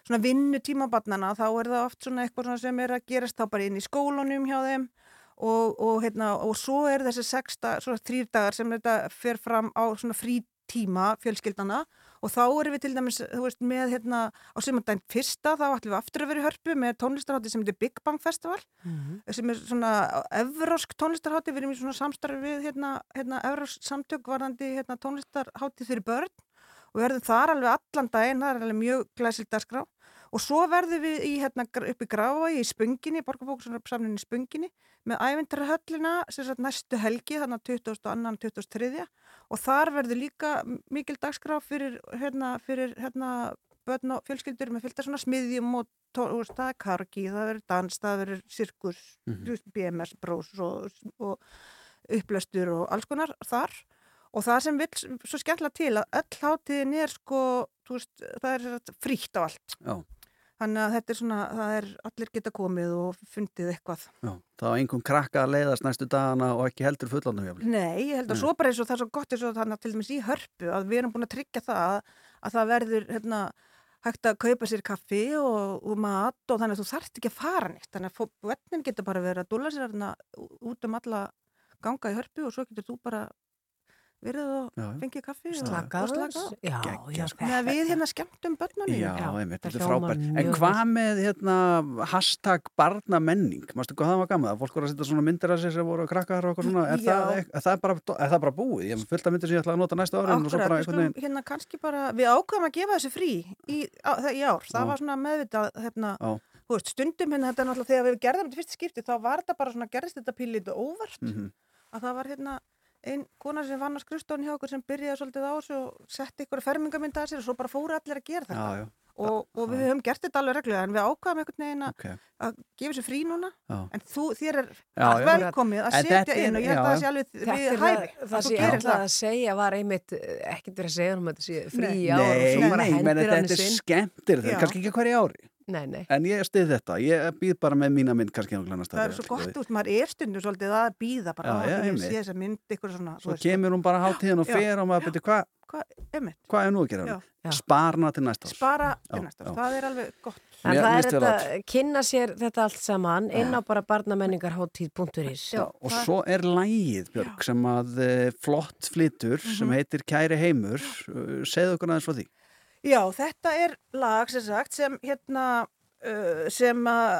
svona vinnutíma barnana, þá er það oft svona eitthvað svona sem er að gerast þá bara inn í skólunum hjá þeim og, og, hérna, og svo er þessi sexta, svona þrýr dagar sem þetta fer fram á svona frítíma fjölskyldana og þá erum við til dæmis, þú veist, með hérna á sumandaginn fyrsta, þá ætlum við aftur að vera í hörpu með tónlistarhátti sem heitir Big Bang Festival sem er svona evrósk tónlistarhátti, við erum í svona samstarfi við hérna, hérna evrósk samtök varðandi hérna, tónlistarhátti fyrir börn. Og við verðum þar alveg allan daginn, það er alveg mjög glæsilt dagskrá og svo verðum við í, hérna, upp í Gráa í Spönginni, borgarbóksamninni í Spönginni með ævindarhöllina næstu helgi, þannig að 22. 23. og þar verður líka mikil dagskrá fyrir hérna, fyrir hérna börn og fjölskyldur með fylgta svona smiðjum og það er kargi, það verður dans, það verður sirkus, þú veist, BMS brós og, og upplöstur og alls konar þar og það sem vil svo skemmtilega til að öll hátíðin er sko, veist, það er frítt á allt. Já. Þannig að þetta er svona, það er, allir geta komið og fundið eitthvað. Já, það var einhvern krakka að leiðast næstu dagana og ekki heldur fullandum jafnvel. Nei, ég held að Nei. svo bara eins og það er svo gott eins og þannig að til dæmis í hörpu að við erum búin að tryggja það að, að það verður hérna, hægt að kaupa sér kaffi og, og mat og þannig að þú þarft ekki að fara nýtt. Þannig að vetnin getur bara verið að dúla sér út um alla ganga í hörpu og svo getur þú bara verið og Já, já. fengið kaffi og- Slakað og slakað. Já, já, Með að við hérna skemmtum börnunum. Já, einmitt, þetta er frábært. En hvað með hérna, hashtag barnamenning? Mástu hvað það var gaman? Að fólk voru að setja svona myndir að sér sem voru krakkar og eitthvað svona. Er, Já. það, er, það bara, er það bara búið? Ég hef fullt af myndir sem ég ætla að nota næsta árin og svo Akkurat, hérna kannski bara, við ákvæmum að gefa þessu frí í, á, það, í ár, það Já. var svona meðvitað hérna, Já. þú veist, stundum hérna þetta er náttúrulega þegar við gerðum þetta fyrsta skipti þá var þetta bara svona, gerðist þetta pílítið óvart Mhm. að það var hérna ein kona sem vann á skrifstofun hjá okkur sem byrjaði svolítið á þessu og setti ykkur fermingamynda að sér og svo bara fóru allir að gera þetta Já, já. og, og við höfum gert þetta alveg reglulega en við ákvaðum einhvern veginn að, Ok. að gefa sér frí núna Já. en þú, þér er Já, allt já. velkomið að setja inn og ég held að það sé alveg við hæfi það, sem ég ætlaði að segja var einmitt eh, ekkert verið að segja um að þetta sé frí Nei. í ár og svo Nei, bara nei, menn hendir hann þetta er sinn. Nei, nei. En ég stið þetta, ég býð bara með mína mynd kannski á glannast það er svo gott út, maður er stundum svolítið að býða bara, ég einmitt. sé þess að mynd ykkur svona, Svo kemur hún bara hátíðin og fer og maður byrja hvað Hva, einmitt, hva er nú að gera? Sparna til næsta árs. spara til næsta, já. það er alveg gott En Mér- það er þetta, kynna sér þetta allt saman inn á bara barnamenningarháttíð.is og svo er lægið, Björg, sem að uh, flott flytur, sem Mhm. heitir Kæri heimur. Uh, segðu okkur aðeins frá því. Já, þetta er lag sem sagt sem hérna uh, sem að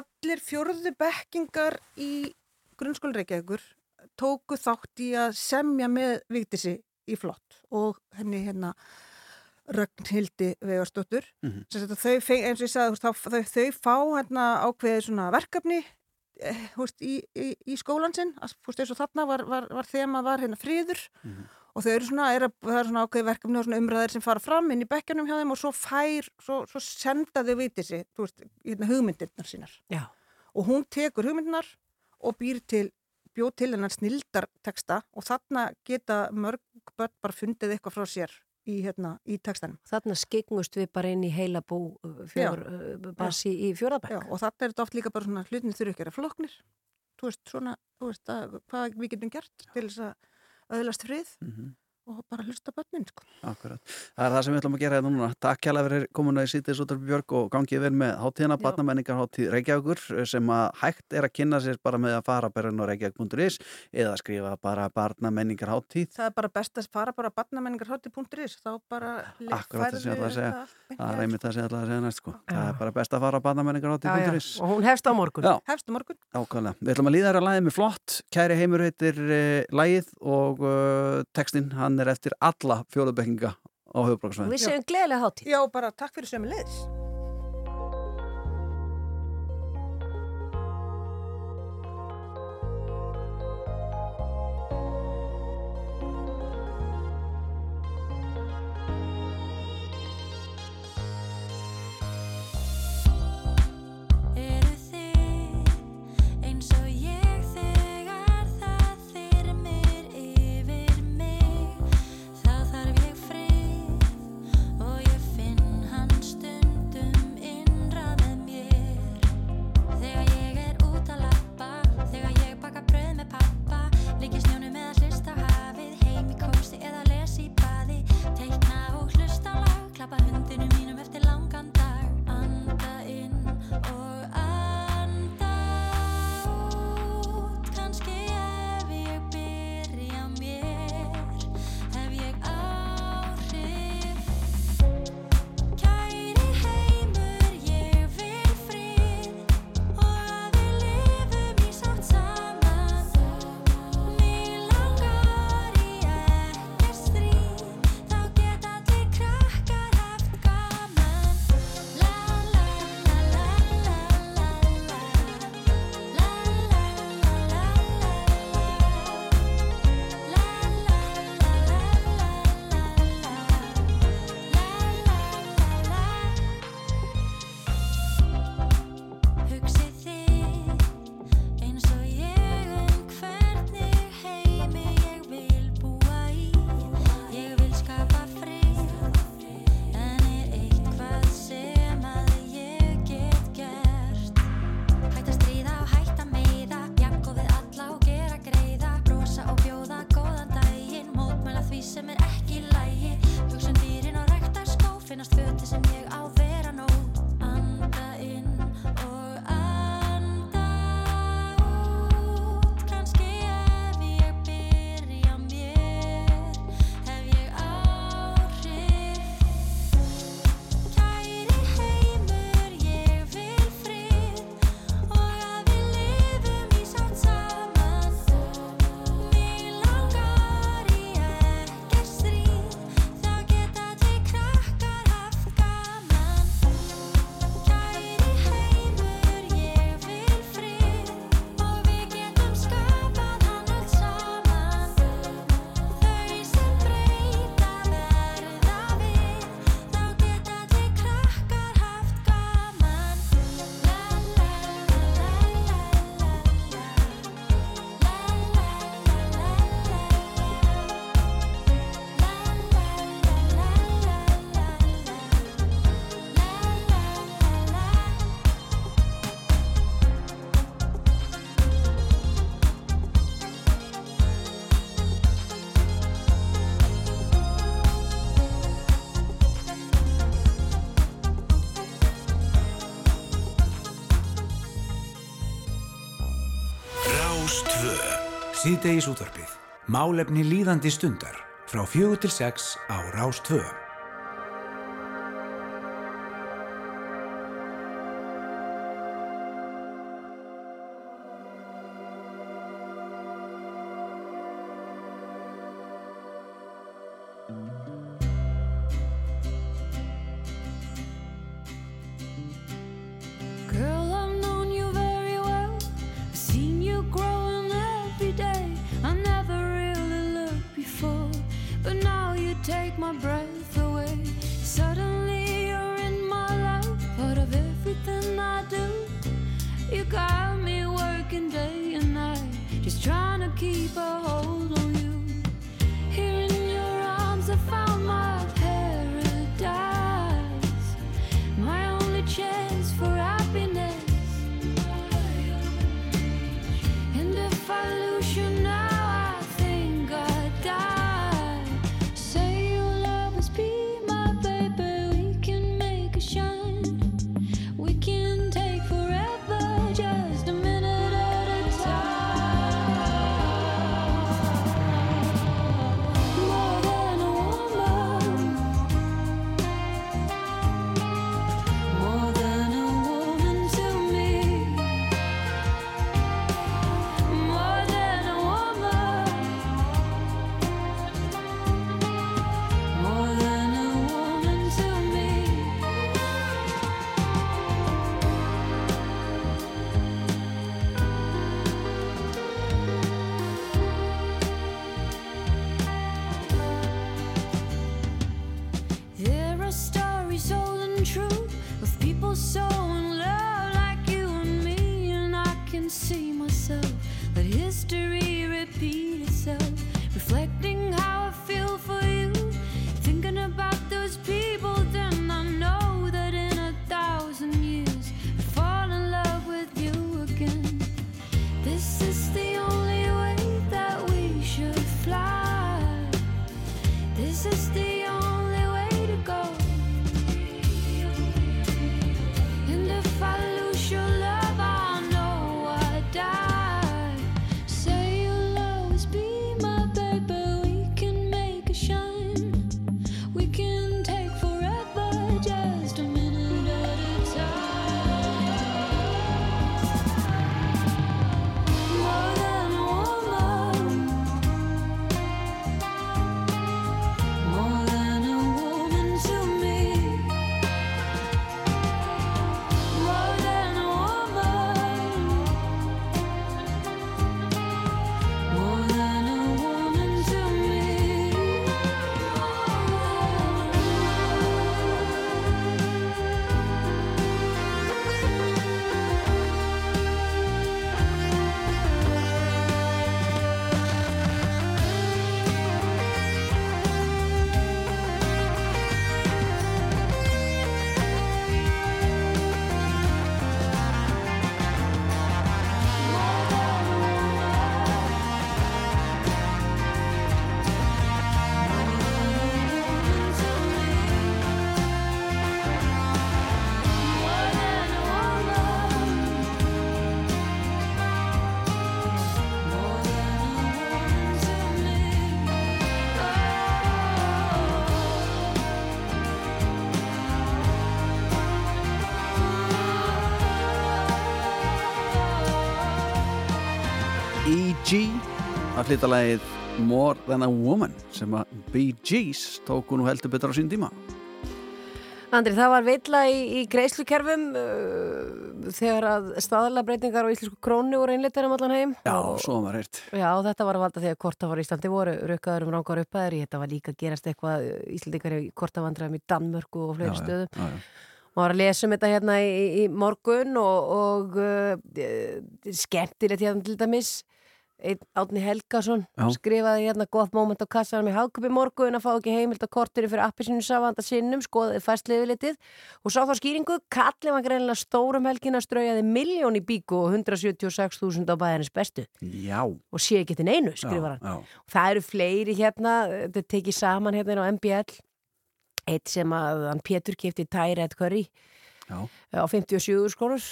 allir fjórðu bekkingar í grunnskóla Reykjavíkur tóku þátt í að semja með Vigdísi í flott og henni hérna Rögnhildi Vegarsdóttur. Sagt að þau, eins og ég sagði, þá- þau, þau fá hérna ákveðið svona verkefni eh, þú veist, í, í, í skólan sinn, að, eins og þarna var, var, var þema var hérna friður og þau eru svona, er að, það er svona ákveðið verkefni og svona umræðir sem fara fram inn í bekkjunum hjá þeim og svo fær, svo, svo senda þau vitið sig, þú veist, hérna hugmyndirnar sínar. Já. Og hún tekur hugmyndirnar og býr til, bjóð til hennar snildarteksta og þarna geta mörg börn bara fundið eitthvað frá sér í, hérna, í tekstanum. Þarna skegngust við bara inn í heila bú uh, fjór, uh, bassi í fjórðabæk. Já, og þarna er þetta oft líka bara svona hlutin þurfi ekki að floknir. Þú veist, svona, þú veist, að, hvað við getum gert til þess að öðlast frið Mhm. Og bara hlusta börnin, sko. Akkurat. Það er það sem við ætlum að gera hérna núna. Takk kjærlega fyrir komuna í sítið Sóttarpi Björg og gangið vel með hátíðina, barnamenningarhátíð Reykjavíkur sem að hægt er að kynna sér bara með að fara bara inn á reykjavík.is eða skrifa bara barnamenningarhátíð. Það er bara best að fara bara að barnamenningarhátti.is þá bara Akkurat það sem ég ætla að segja. þetta Það er einmitt það sem ég ætla að segja næst sko. Það er bara best að fara á barnamenningarhátíð.is. Og hún hefst á morgun. Hefst á morgun. Við ætlum að líða þér að læði með flott. Kæri heimur heitir uh, er eftir alla fjóðabekkinga á höfubróksvæðin. Við séum gleðilega hátíð. Já, bara takk fyrir sömu leiðis. Síðdegis útvarpið. Málefni líðandi stundar frá fjögur til sex á Rást 2. Take my breath away. Suddenly you're in my life, part of everything I do. You got me working day and night, just trying to keep a að flytta lagið More Than a Woman sem að Bee Gees tóku nú heldur betur á sín tíma Andri, það var veitla í, í greiðslukerfum uh, þegar að staðalega breytingar á íslensku krónu voru einleitar um allan heim. Já, og, svo var heyrt Já, þetta var að valda þegar kortafar í Íslandi voru rukkaður um rángar uppaðir. Þetta var líka að gerast eitthvað Íslandikar í kortavandræðum í Danmörku og fleiri Já, já, stöðum. já, já. og var að lesa um þetta hérna í, í morgun og, og uh, skemmtilegt hérna til dæmis Átni Helgason Já. skrifaði hérna gott moment á kassanum í hagköpi morgun að fá ekki heimild á korturi fyrir appisinu savanda sinnum, skoðið fæstliði litið og sá þá skýringu, kallið var greinilega stórum helgina straujaði miljón í bíku og 176.000 á bæðarins bestu Já og sé ekki til neinu, skrifar hann já. það eru fleiri hérna, þetta tekið saman hérna á MBL eitt sem að hann Pétur kefti Tyrett Curry Já. á 57 skónur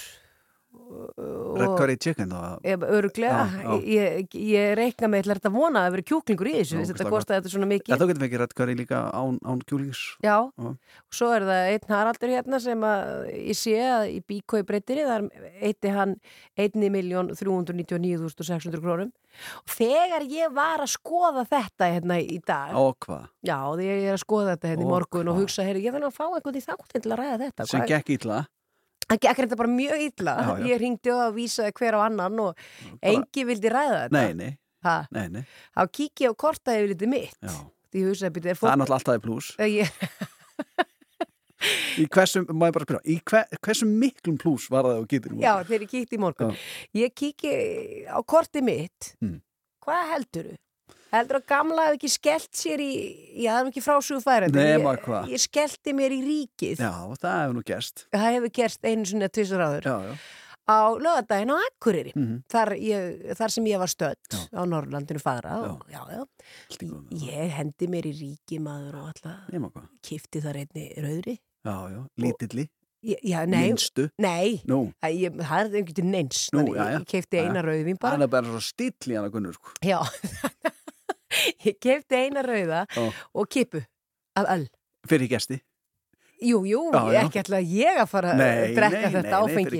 Red Curry Chicken þá Öruglega, ég, ég reikna með þetta að vona að það veri kjúklingur í þessu? Þetta kostaði þetta svona Já, mikið þú getur fengið Red Curry líka án, án kjúlings Já, og svo er það einn Haraldur hérna sem að ég sé að í bíkói breytinni þar eitti hann 1.399.600 krónum. Og þegar ég var að skoða þetta hérna í dag Og hvað? Já, þegar ég er að skoða þetta hérna í Og morgun og hugsa, heyri, ég þannig að fá einhvern í þáttin til að ræða þetta. Sem gekk ítla Það gekk þetta bara mjög illa. Já, já. Ég ringdi og vísaði hver á annan og engi vildi ræða þetta. Nei, nei, Ha? nei, nei. Þá kík ég á kortaði við litið mitt. Já. Hugsaði, byrja, er Það fólk... er náttúrulega alltaf í pluss Ég, Í hversum, má ég bara spyrja Í hver, hversum miklum pluss var það og getur já, þegar ég kíkti í morgun. Ég kíki á kortið mitt. Hmm. Hvað heldurðu? Heldur að gamla hef ekki skellt sér í... Já, er nú ekki. Nema Ég-? Ég skellti mér í ríkið. Já, það hefur nú gerst Það hefur gerst einu að tvisar áður. Já, já Á lögadaginn á Akureyri. Mhm. þar, ég, þar sem ég var stödd á Norrlandinu fara og, já, já. ég hendi mér í ríki maður og alltaf kifti þar einni rauðri Já, já, lítilli Ég- Já, nei, nei. Æ, ég, það er einhvern veginn neins já, já. ég kefti eina rauðvín Það bara er bara svo still í hana Gunnur sko. já ég kefti eina rauða Já. og kipu af öll Fyrir gesti Jú, jú, Já, já. ekki að ég að fara Nei, að drekka nei, þetta nei, áfengi.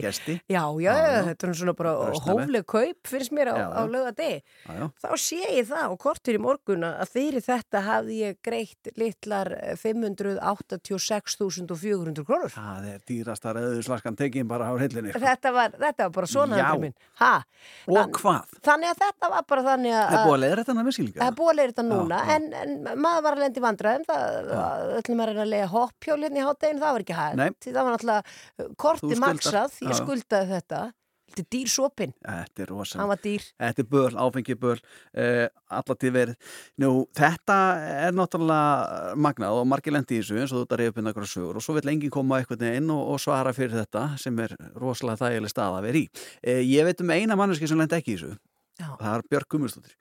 Já, já, þetta er svona bara hófleg kaup finnst mér á, á já. þá sé ég það og kortur í morgun að fyrir þetta hafði ég greitt litlar 586.400 krónur. Það er dýrasta rauðuslaskan tekin bara á hillinni sko. Þetta var, þetta var bara svona hendur minn. Ha? Og hvað? Þannig að þetta var bara þannig að... Það er búið að leiða þetta með skilíka Það er búið að leiða þetta núna. En, en maður var að lendi vandræðum, það ætlum að reyna að hátteginu, það var ekki hægt. Nei. Því það var náttúrulega Þú korti maksað, ég já. skuldaði þetta. Þetta er dýr sopin, Þetta er rosalega hann var dýr. Þetta er böl, áfengi böl uh, allar verið. Nú, þetta er náttúrulega magnað og margir lendi í þessu eins og þú ert að reyða upp inn einhverja sögur og svo vil enginn koma eitthvað inn og, og svara fyrir þetta sem er rosalega þægileg stað að vera í. Uh, ég veit um eina manneski sem lendi ekki í þessu. Já. Það er Björk Gummistóttir.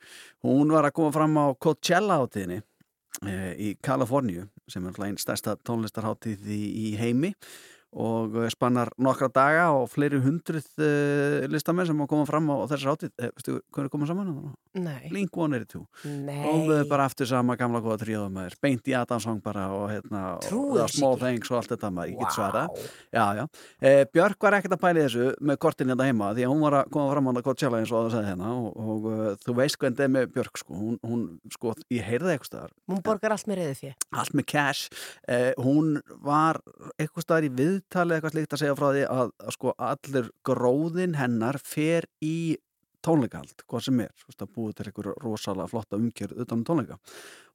Hún var að koma fram á Coachella átíðinni uh, í Kaliforníu sem er náttúrulega einn stærsta tónlistarháttíð í heimi og eh, spannar nokkra daga og fleiri hundruð uh, listamenn sem að koma fram á, á þessar átíð. Eh, veistu er komað saman? Nei. Blink 182 Nei. og við bara aftur sama gamla góða tríóðum maður beint í Adamsson bara og hérna Trúi og ekki. things og allt þetta maður, ég get svara já, já. Eh, Björk var ekkert að pæli þessu með kortin hérna heima því að hún var að koma fram á hana Coachella eins og það sagði hérna og, og uh, þú veist hvernig þetta er með Björk sko, hún, hún sko, ég heyrði eitthvað Hún borgar allt með var eitthvað slikt að segja frá því að, að sko allir gróðin hennar fer í tónleikahald, hvað sem er, veist, að búið til einhver rosalega flotta umkjörð utan um tónleika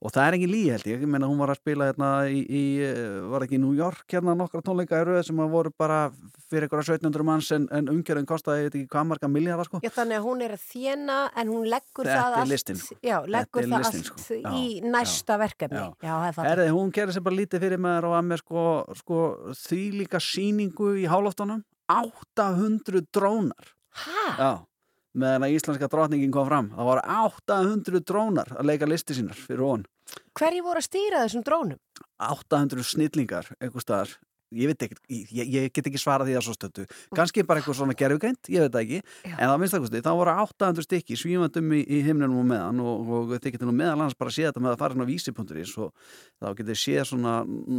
og það er engin líi held ég, ég meina hún var að spila hérna í, í eh, var ekki í New York hérna nokkra tónleika röð sem að voru bara fyrir einhverja 1700 manns en, en umkjörðin kostaði, ekki hvað marga miljardar sko Já, þannig að hún er að þjena en hún leggur Þetta það allt, listinn, sko. já, leggur það listinn, allt sko. Já, í næsta verkefni. já. Já, það er það. Herði, hún gerir sér bara lítið fyrir með og að með sko, sko því líka síningu í hálóftunum 800 drónar Hæ? Já, meðan að íslenska drotningin kom fram. Það var 800 drónar að leika listi sínar fyrir hún Hverju voru að stýra þessum drónum? 800 snillingar, einhver staðar. Ég veit ekki, ég, ég get ekki svarað því að svo stöttu kannski bara eitthvað svona gerfugreint ég veit það ekki, en það minnst það þá voru 800 stykki svífandum í, í himnunum og meðan og, og þið getur nú meðal annars bara að sé þetta með að fara inn á vísi.is og þá getur séð svona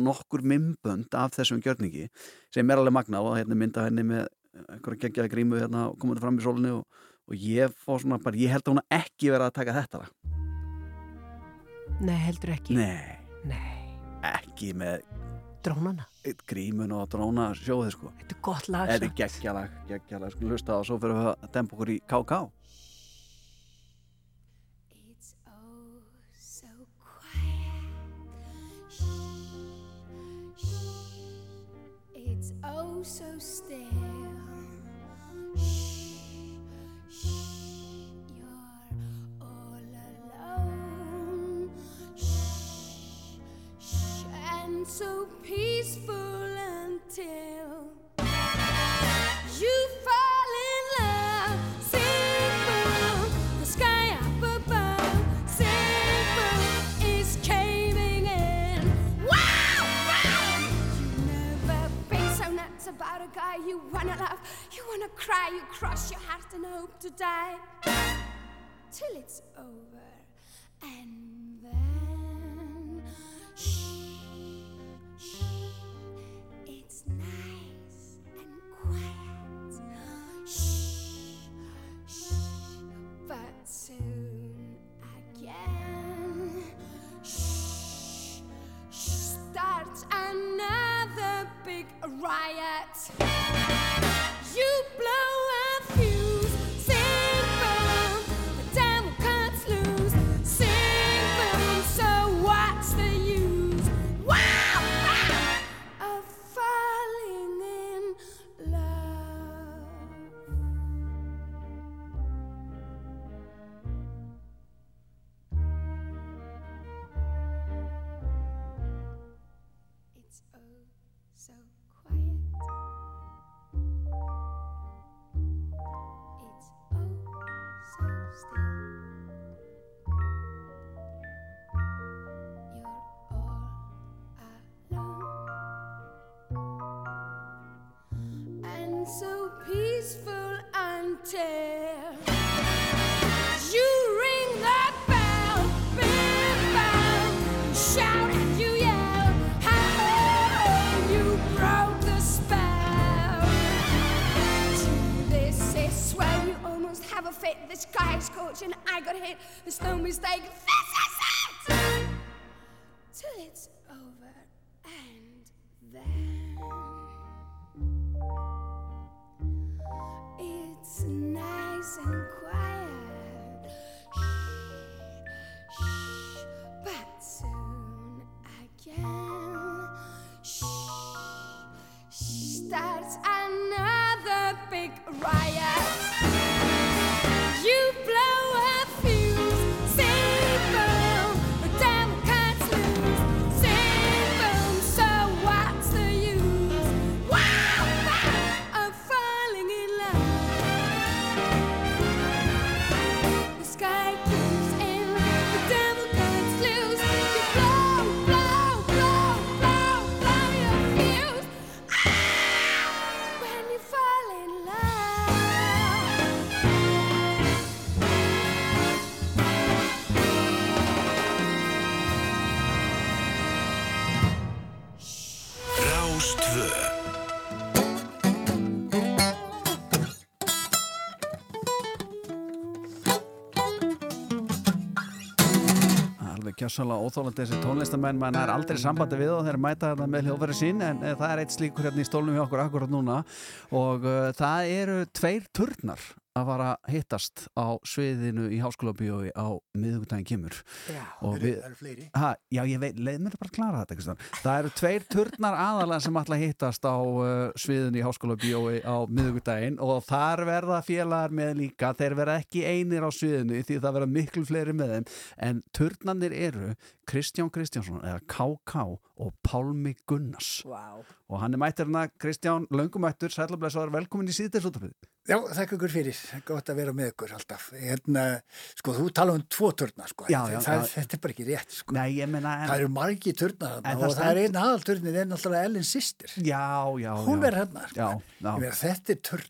nokkur mymbönd af þessum gjörningi sem er alveg magna og hérna mynda henni með einhverja geggjaða grímu hérna og komandi fram í sólinu og, og ég fór svona bara, ég held að hún ekki verið að taka þetta. Nei, heldur ekki. Nei, Nei. ekki með Drónana. grímun og dróna sjóði sko Þetta er gott lag. Þetta er samt. geggjalag, geggjalag, sko hlusta og svo fyrir við að dempa okkur í KK so quiet. Shh, shh. It's oh so cry, you crush your heart and hope to die till it's over. Kjássalega óþólandi þessi tónlistamenn mann er aldrei sambandi við og þeir mæta þetta með hljóðverið sín en það er eitt slíkur hérna í stólnum hjá okkur akkurat núna. Og uh, það eru tveir turnar að fara að hittast á sviðinu í háskólabíói á miðugdægin kemur Já, og eru- fleiri? ha, Já, ég veit, leið mér bara að klara þetta Kristján. Það eru tveir turnar aðalega sem ætla að hittast á uh, sviðinu í háskólabíói á miðugdægin og þar verða félagar með líka þeir verða ekki einir á sviðinu því það verða miklu fleiri með þeim en turnarnir eru Kristján Kristjánsson eða KK og Pálmi Gunnars Vá. og hann er mættir hérna Kristján Löngumættur, sælablesaður, velkomin í síðdeisútafrið Já, þakka ykkur fyrir, gott að vera með ykkur alltaf. Hérna, sko, þú tala um tvo turna, sko, Já, já, það, já. þetta er bara ekki rétt, sko. Nei, ég meina en... Það eru margi turnar En þarna það og það er stendur- einn aðalturnin, er náttúrulega Ellen Sister. Já, já, Hún já. er hérna, sko. Já, já. Ég meina, þetta er turn.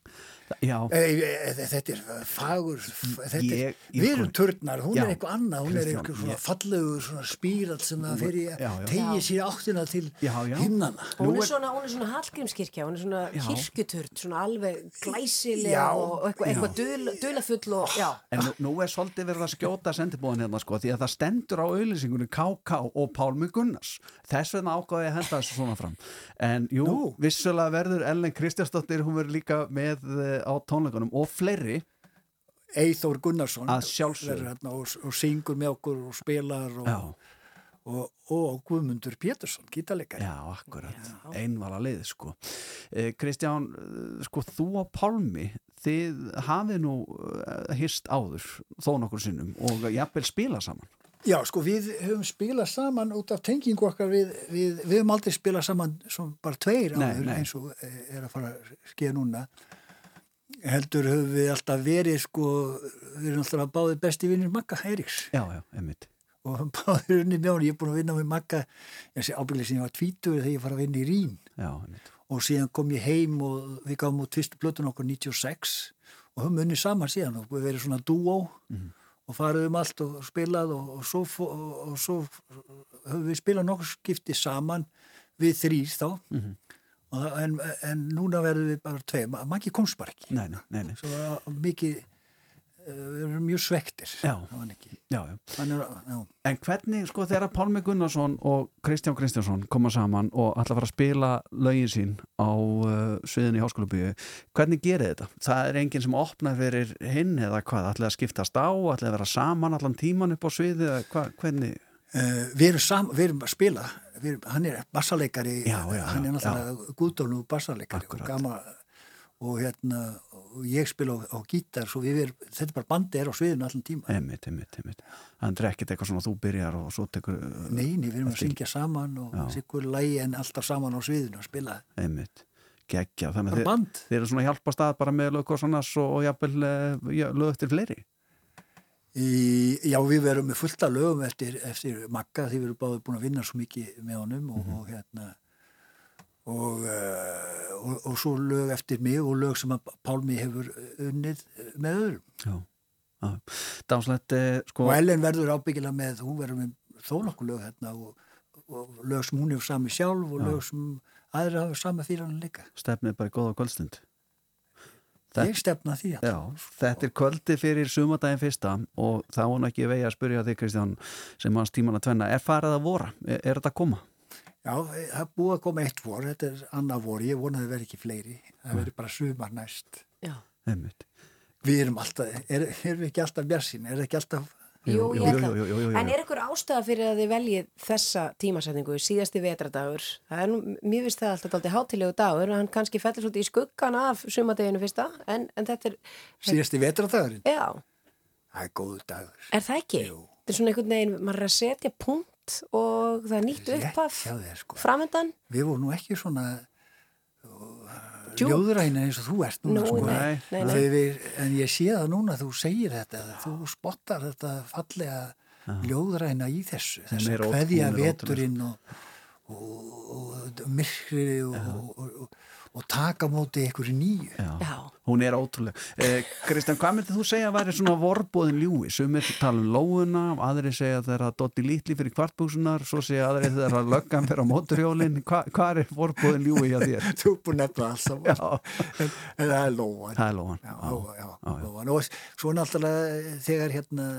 Já. E, e, þetta er fagur, þetta er, Ég- ég- við erum turnar, hún Já. er eitthvað annað, hún er Kristján, eitthvað svona ég- fallegur, svona spírall sem það fyrir að tegja sér áttina til himnana. Hún er, svona, hún er svona Hallgrímskirkja, hún er svona Já. kirkjuturn, svona alveg glæsileg Já. og eitthvað, eitthvað dul, dulafull og já. En nú, nú er svolítið verið að skjóta sendibóðin hérna sko, því að það stendur á auðlýsingunni KK og Pálmi Gunnars. Þess vegna ákvaði ég að henda þessu svona fram. En jú, vissulega verður Ellen Kristjánsdóttir, hún verður líka með eh, á tónleikunum og fleiri. Eithór Gunnarsson hérna og, og syngur með okkur og spilar og, og, og Guðmundur Pétursson, gítarleikari. Já, akkurat. Einvala lið, sko. Eh, Kristján, eh, sko, þú og Pálmi, þið hafið nú eh, hist áður þó nokkur sinnum og jafnvel spila saman. Já, sko, við höfum spilað saman út af tengingu okkar við, við, við höfum aldrei spilað saman svona bara tveir Nei, áður nei. eins og eh, er að fara að skeða núna. Heldur höfum við alltaf verið, sko, við erum alltaf báðið besti vinnir Magga Eiríks. Já, já. Og báðið unni hann, ég er búin að vinna með Magga, ábygglega sem ég var tvítur þegar ég fara að vinna í Rín. Já, og síðan kom ég heim og við gáum út fyrstu plötun okkur 96 og höfum unni saman síðan og við verið svona dúó og farið um allt og spilað og, og, svo, og, og svo höfum við spilað nokkur skipti saman við þrýr þá og, það- en, en núna verðum við bara tvei, Ma- mangi komst bara ekki Nei, nei, nei, var mikið eh, við erum mjög svektir Já. ekki Já, já. Já. En hvernig, sko, þegar Pálmi Gunnarsson og Kristján Kristjánsson koma saman og ætla að fara að spila lögin sín á uh, sviðinni í Háskólabíu, hvernig gerir þetta? Það er enginn sem opnar fyrir hinn eða hvað, ætla að skiptast á, ætla að vera saman allan tíman upp á sviði eða hvað, hvernig? Uh, við, erum sam, við erum að spila erum, hann er já, hann er náttúrulega gúðdónu bassaleikari og, gama, og, hérna, og ég spila á, á gítar svo við erum, þetta er bara bandi er á sviðinu allan tíma Einmitt, einmitt, einmitt. Er ekkert eitthvað svona þú byrjar og svo tekur... Nei, nei, við erum að syngja saman og sikkur lægi en alltaf saman á sviðinu að spila. Einmitt, geggja. Þannig að þið, þið eru svona að hjálpa stað bara með lög og svona og, jafnvel já, lög eftir fleiri. Í, já, við verum með fullt af lögum eftir, eftir Magga því við erum báðið búin að vinna svo mikið með honum og, og hérna og, uh, og, og svo lög eftir mig og lög sem að Pálmi hefur unnið með öðrum. Dáslegt, eh, sko... Og Ellen verður ábyggilega með, hún verður með þó nokkuð lög hérna og, og lög sem hún hefur sami sjálf og Já. lög sem aðra hafa sami fyrir hann líka. Stefnið bara í góða kvöldstund. Ég stefna því að Já, þetta er kvöldi fyrir sumadaginn fyrsta og þá er nú ekki vegi að spyrja þig Kristján sem hans tíman að tvenna. Er farið að vora? Er, er þetta að koma? Já, það er búið að koma eitt vor, þetta er annað vor, ég vonaði verið ekki fleiri, það verið bara sumar næst. Við erum alltaf, er, erum við ekki alltaf björnsinn, er ekki alltaf... Jú, held það. jú, jú, jú. En er ykkur ástæða fyrir að þið veljið þessa tímasetningu, síðasti vetradagur? Það er nú, mér finnst það alltaf aldrei hátilegu dagur, hann kannski fellur svolítið í skuggan af sumadeginu fyrsta, en, en þetta er... Síðasti vetradagurinn, Já, það er góðu dagur. er það ekki? Jú. Þetta er svona einhvern veginn, maður er að setja punkt og það er nýtt þér, sko. framöndan. Við vorum nú ekki svona. Ljóðræna eins og þú ert núna, Nú, sko. nei, nei, nei. Við, en ég sé það núna, þú segir þetta, þú spottar þetta fallega ljóðræna í þessu, Hún þess að ótrú- kveðja hún er veturinn og, og, og myrkrið og, og, og, taka á móti einhverju nýju. Já. Hún er ótrúlega. Eh, Kristján, hvað myndið þú segja að væri svona vorbóðin ljúi? Sumir tala um lóuna, aðri segja að það er að dotti lítli fyrir kvartbúsunar, svo segja aðri að það er að löggan fyrir á móturjólinn. Hva, hvað er vorbóðin ljúi hjá þér? Þú búin að nefna. Já. En, en það er lóan. Það er lóan. Já, lóan, já, lóan. Og svo náttúrulega þegar hérna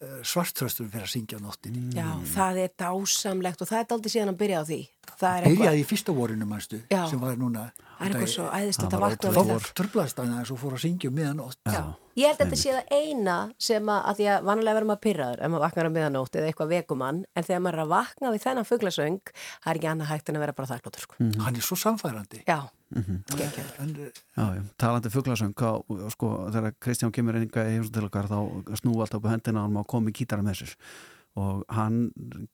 svartröstur fyrir að syngja á nóttinni. Já, það er dásamlegt og það er aldrei síðan að byrja á því. Það er Byrjaði í fyrsta vorinu, mannstu, Já. sem var núna. Það er eitthvað svo æðislegt að vakna Þá við var tröflaðist að svo fór að syngja um miðanótt. Já. Ég held að þetta sé það eina sem að, að því að vanlega verðum að pyrraður ef maður vaknar á miðanótt eða eitthvað vekumann en þegar maður er að vakna við þennan fuglasöng það er ekki annað hægt en að vera bara þakkláttur sko. Hann er svo samfærandi. Já, En, Já, já, talandi fuglasöng hvað, sko, þegar Kristján kemur einhverja í heimsum til okkar þá snú allt upp á hendina og hann má koma í kítara með sér og hann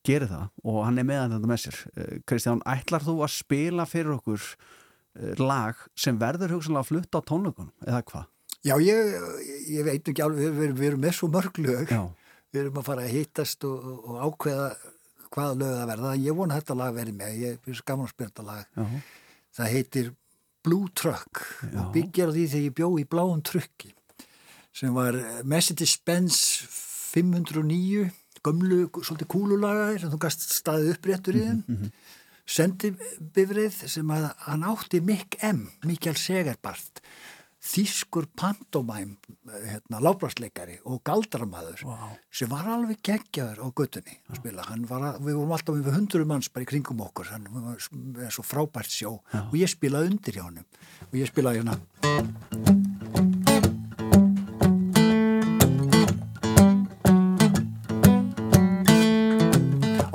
gerir það og hann er meðan þetta með sér Eh, Kristján, ætlar þú að spila fyrir okkur eh, lag sem verður hugsanlega að flutta á tónleikunum eða hvað? já, ég, ég veit ekki alveg, við, við, við erum með svo mörg lög. Já. Við erum að fara að hittast og, og ákveða hvaða lög það verða. Ég vona þetta lag verði með. Ég er svo gaman að spila þetta lag. Já. Það heitir Blue Truck og byggjar því þegar ég bjó í bláum trukki sem var Mercedes-Benz 509 gömlu, svolítið kúlulagaðir sem þú gast staðið uppréttur í þeim. Sendibifrið sem að hann átti Mick M Mikael Segerbart þýskur pantomæm hérna, lábrastleikari og galdramaður wow. sem var alveg geggjaður á göttunni að spila. Var, að- við vorum alltaf með hundru manns bara í kringum okkur. Hann var svo frábært sjó. Og ég spilaði undir hjá hann og ég spilaði hérna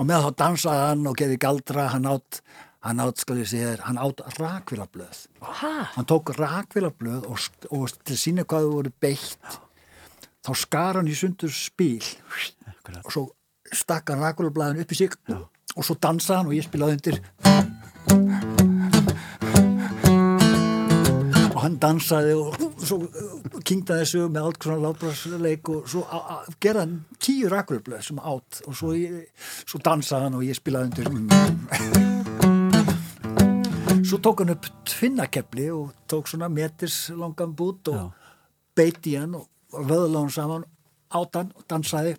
og með þá dansaði hann og geði galdra hann átt, hann átt, skal ég segja þér, hann átt rakvilablöð hann tók rakvilablöð og, og til sína hvað þau voru beitt þá skar hann í sundur spíl og svo stakk hann rakvilablaðin upp í sig og svo dansaði hann og ég spilaði undir og hann dansaði og svo kingdaði þessu með allt svona lábrásleik og svo gerði hann tíu rakvilblöð sem átt og svo, ég, svo dansaði hann og ég spilaði undir svo tók hann upp tvinnakepli og tók svona meters langan bút og beiti hann og vöðla hann saman átan og dansaði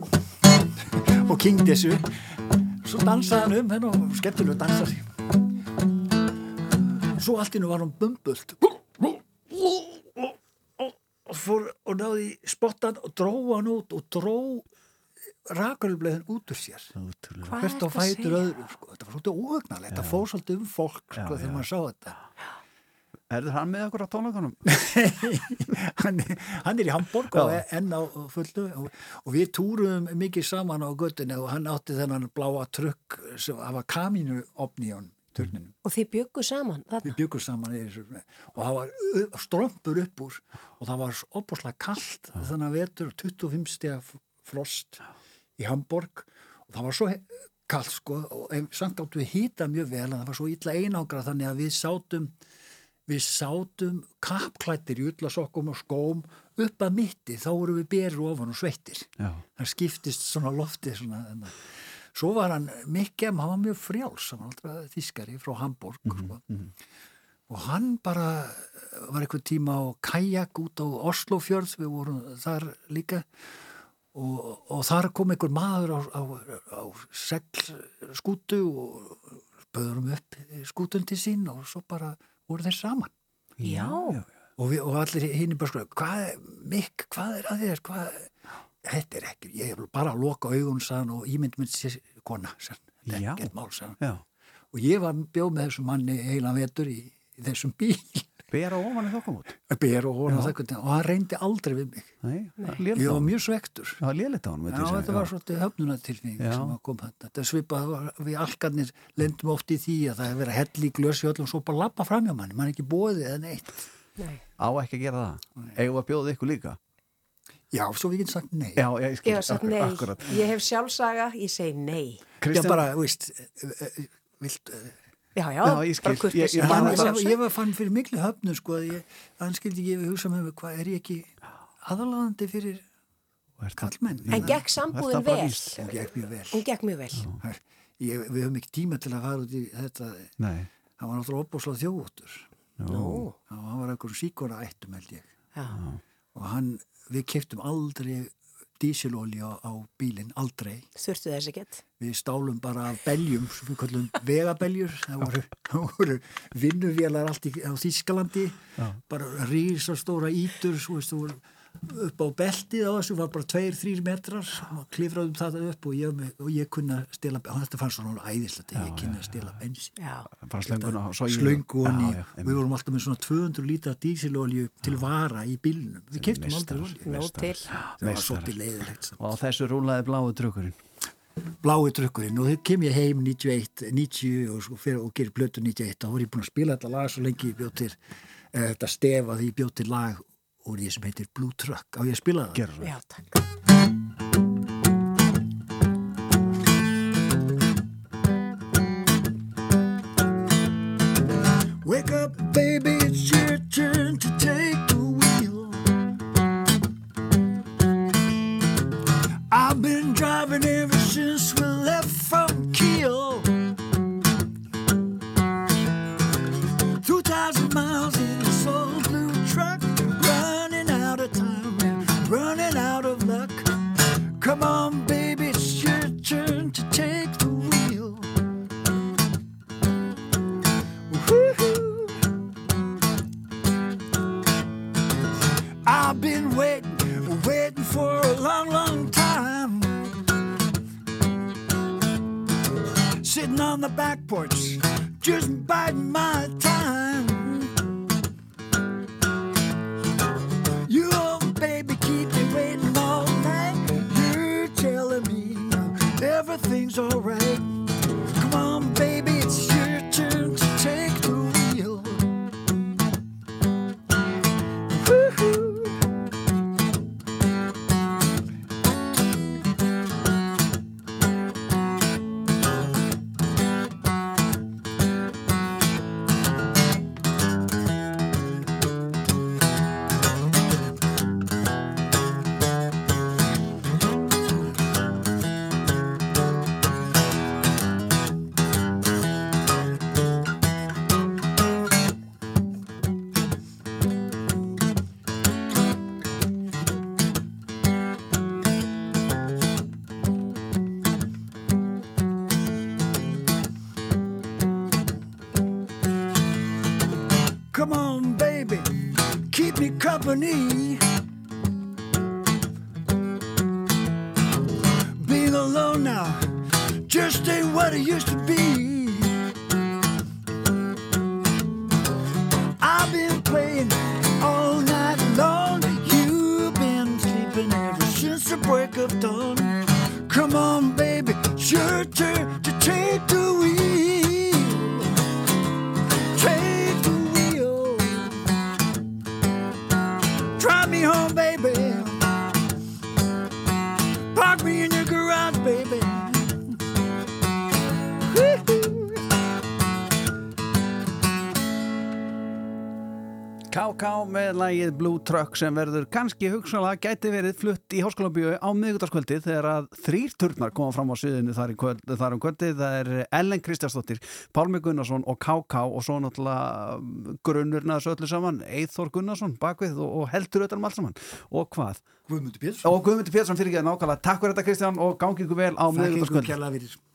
og kynkti þessu. Svo dansaði hann um henn og skemmtilega dansaði svo allt innu var hann bumbult og fór og náði spottan og dró hann út og dró rakarubleðin út úr sér. Hvert á fætur öðru sko. þetta var svolítið óhugnalegt, þetta fór svolítið um fólk sko, Já, þegar maður sá þetta. Erður hann með okkur á tónleikunum? hann, hann er í Hamburg og Já. er enn á fullu og, og við túruðum mikið saman á göttunni og hann átti þennan bláa trukk sem það var kamínu opni í hann turninu. Og þið byggu saman þarna? Við byggum saman og það var strömpur upp úr og það var opaslega kallt þannig að vetur 25 steg frost í Hamburg og það var svo kallt sko og samt áttu við hýta mjög vel en það var svo illa einangra þannig að við sátum við sátum kappklættir í ullasokkum og skóm upp að mitti, þá vorum við berur ofan og sveittir. Já. Það skiptist svona loftið svona. en það- Svo var hann mikið, hann var mjög frjáls, hann var aldrei þískari frá Hamburg. sko. Og hann bara var eitthvað tíma á kajak út á Oslofjörð, við vorum þar líka og, og þar kom einhver maður á, á, á segl skútu og böðurum upp skútun til sín og svo bara voru þeir saman. Já. Og, við, og allir hinn bara sko, hvað er, Mikk, hvað er að þér, hvað, þetta er ekki, ég hef bara að loka augun sann og ímynd mynd sér kona, sann, þetta er ekkert mál sann. Já. Og ég var bjóð með þessum manni heilan vetur í, í þessum bíl. Bera ofan í þokkum út? Bera ofan í Já. þokkum út og hann reyndi aldrei við mig. Nei, Ég var mjög svektur. Var lélitt á hann, Já, þetta var svolítið höfnunatilfing Já. sem að kom þetta. Þetta svipað var- við alkarnir lendum oft í því að það hefur verið hell í glösi öllum svo bara lappa fram hjá manni, mann er ekki bóðið eða neitt. Á ekki að gera það. Að bjóða ykkur líka? Já, svo við getum sagt nei. Já, ég. Ég hef sagt nei. Akkurat. Ég hef sjálfsaga, ég segi nei. Já, bara, veist, eh, eh, vilt, eh, Já, já, Já, ég skil. bara kurteisi. Ég- ég Ég, ég var fann fyrir miklu höfnu sko að ég, hann skildi ekki hugsa með mig hvað er ég ekki aðalagandi fyrir kallmenn En gekk sambúðin vel? Hún gekk mjög vel Hún gekk mjög vel. ég, Við höfum ekki tíma til að fara út í þetta Nei. hann var náttúrulega opbúslega þjóðúttur Nú. hann var einhverjum síkora ættum held ég Já. og hann, við keftum aldrei dísilóli á, bílinn, aldrei Þurftu þess ekkert? við stálum bara af beljum sem við kallum vegabeljur það voru, voru vinnuvélar allt í, á Þískalandi Já. bara rísastóra ítur svo veist, það voru upp á beltið á þessu var bara tveir, þrýr metrar og klifraðum það upp og ég, og ég kunna stela, og þetta fannst svona æðislegt ég kunna stela bensin já, við vorum alltaf með svona 200 lítra dísilolju til vara í bílnum. Við keftum aldrei olju það var svolítið leiðilegt Og á þessu rúlaði bláu trukkurinn. blái drukkurinn. Og þegar kem ég heim 91, 90 og, og gerir plötu 91 þá voru ég búin að spila þetta lag svo lengi ég bjóð til eh, þetta stef að ég bjóð til lag úr því sem heitir Blue Truck á ég að spila það? Gerðu Já, takk. Wake up baby it's your turn to take KK með lagið Blue Truck sem verður kannski hugsanlega gæti verið flutt í Háskólabíu á miðgutaskvöldi þegar að þrýr turnar koma fram á sviðinu þar, kvöld, þar um kvöldi það er Ellen Kristjánsdóttir, Pálmi Gunnarsson og KK og svo náttúrulega grunnurna þessu öllu saman Eithor Gunnarsson bakvið og, og heldur öllum allt saman. Og hvað? Guðmundur Pétursson. Og Guðmundur Pétursson fyrir ekki að nákvæmlega. Takk fyrir þetta Kristján og gangi ykkur vel á Þakka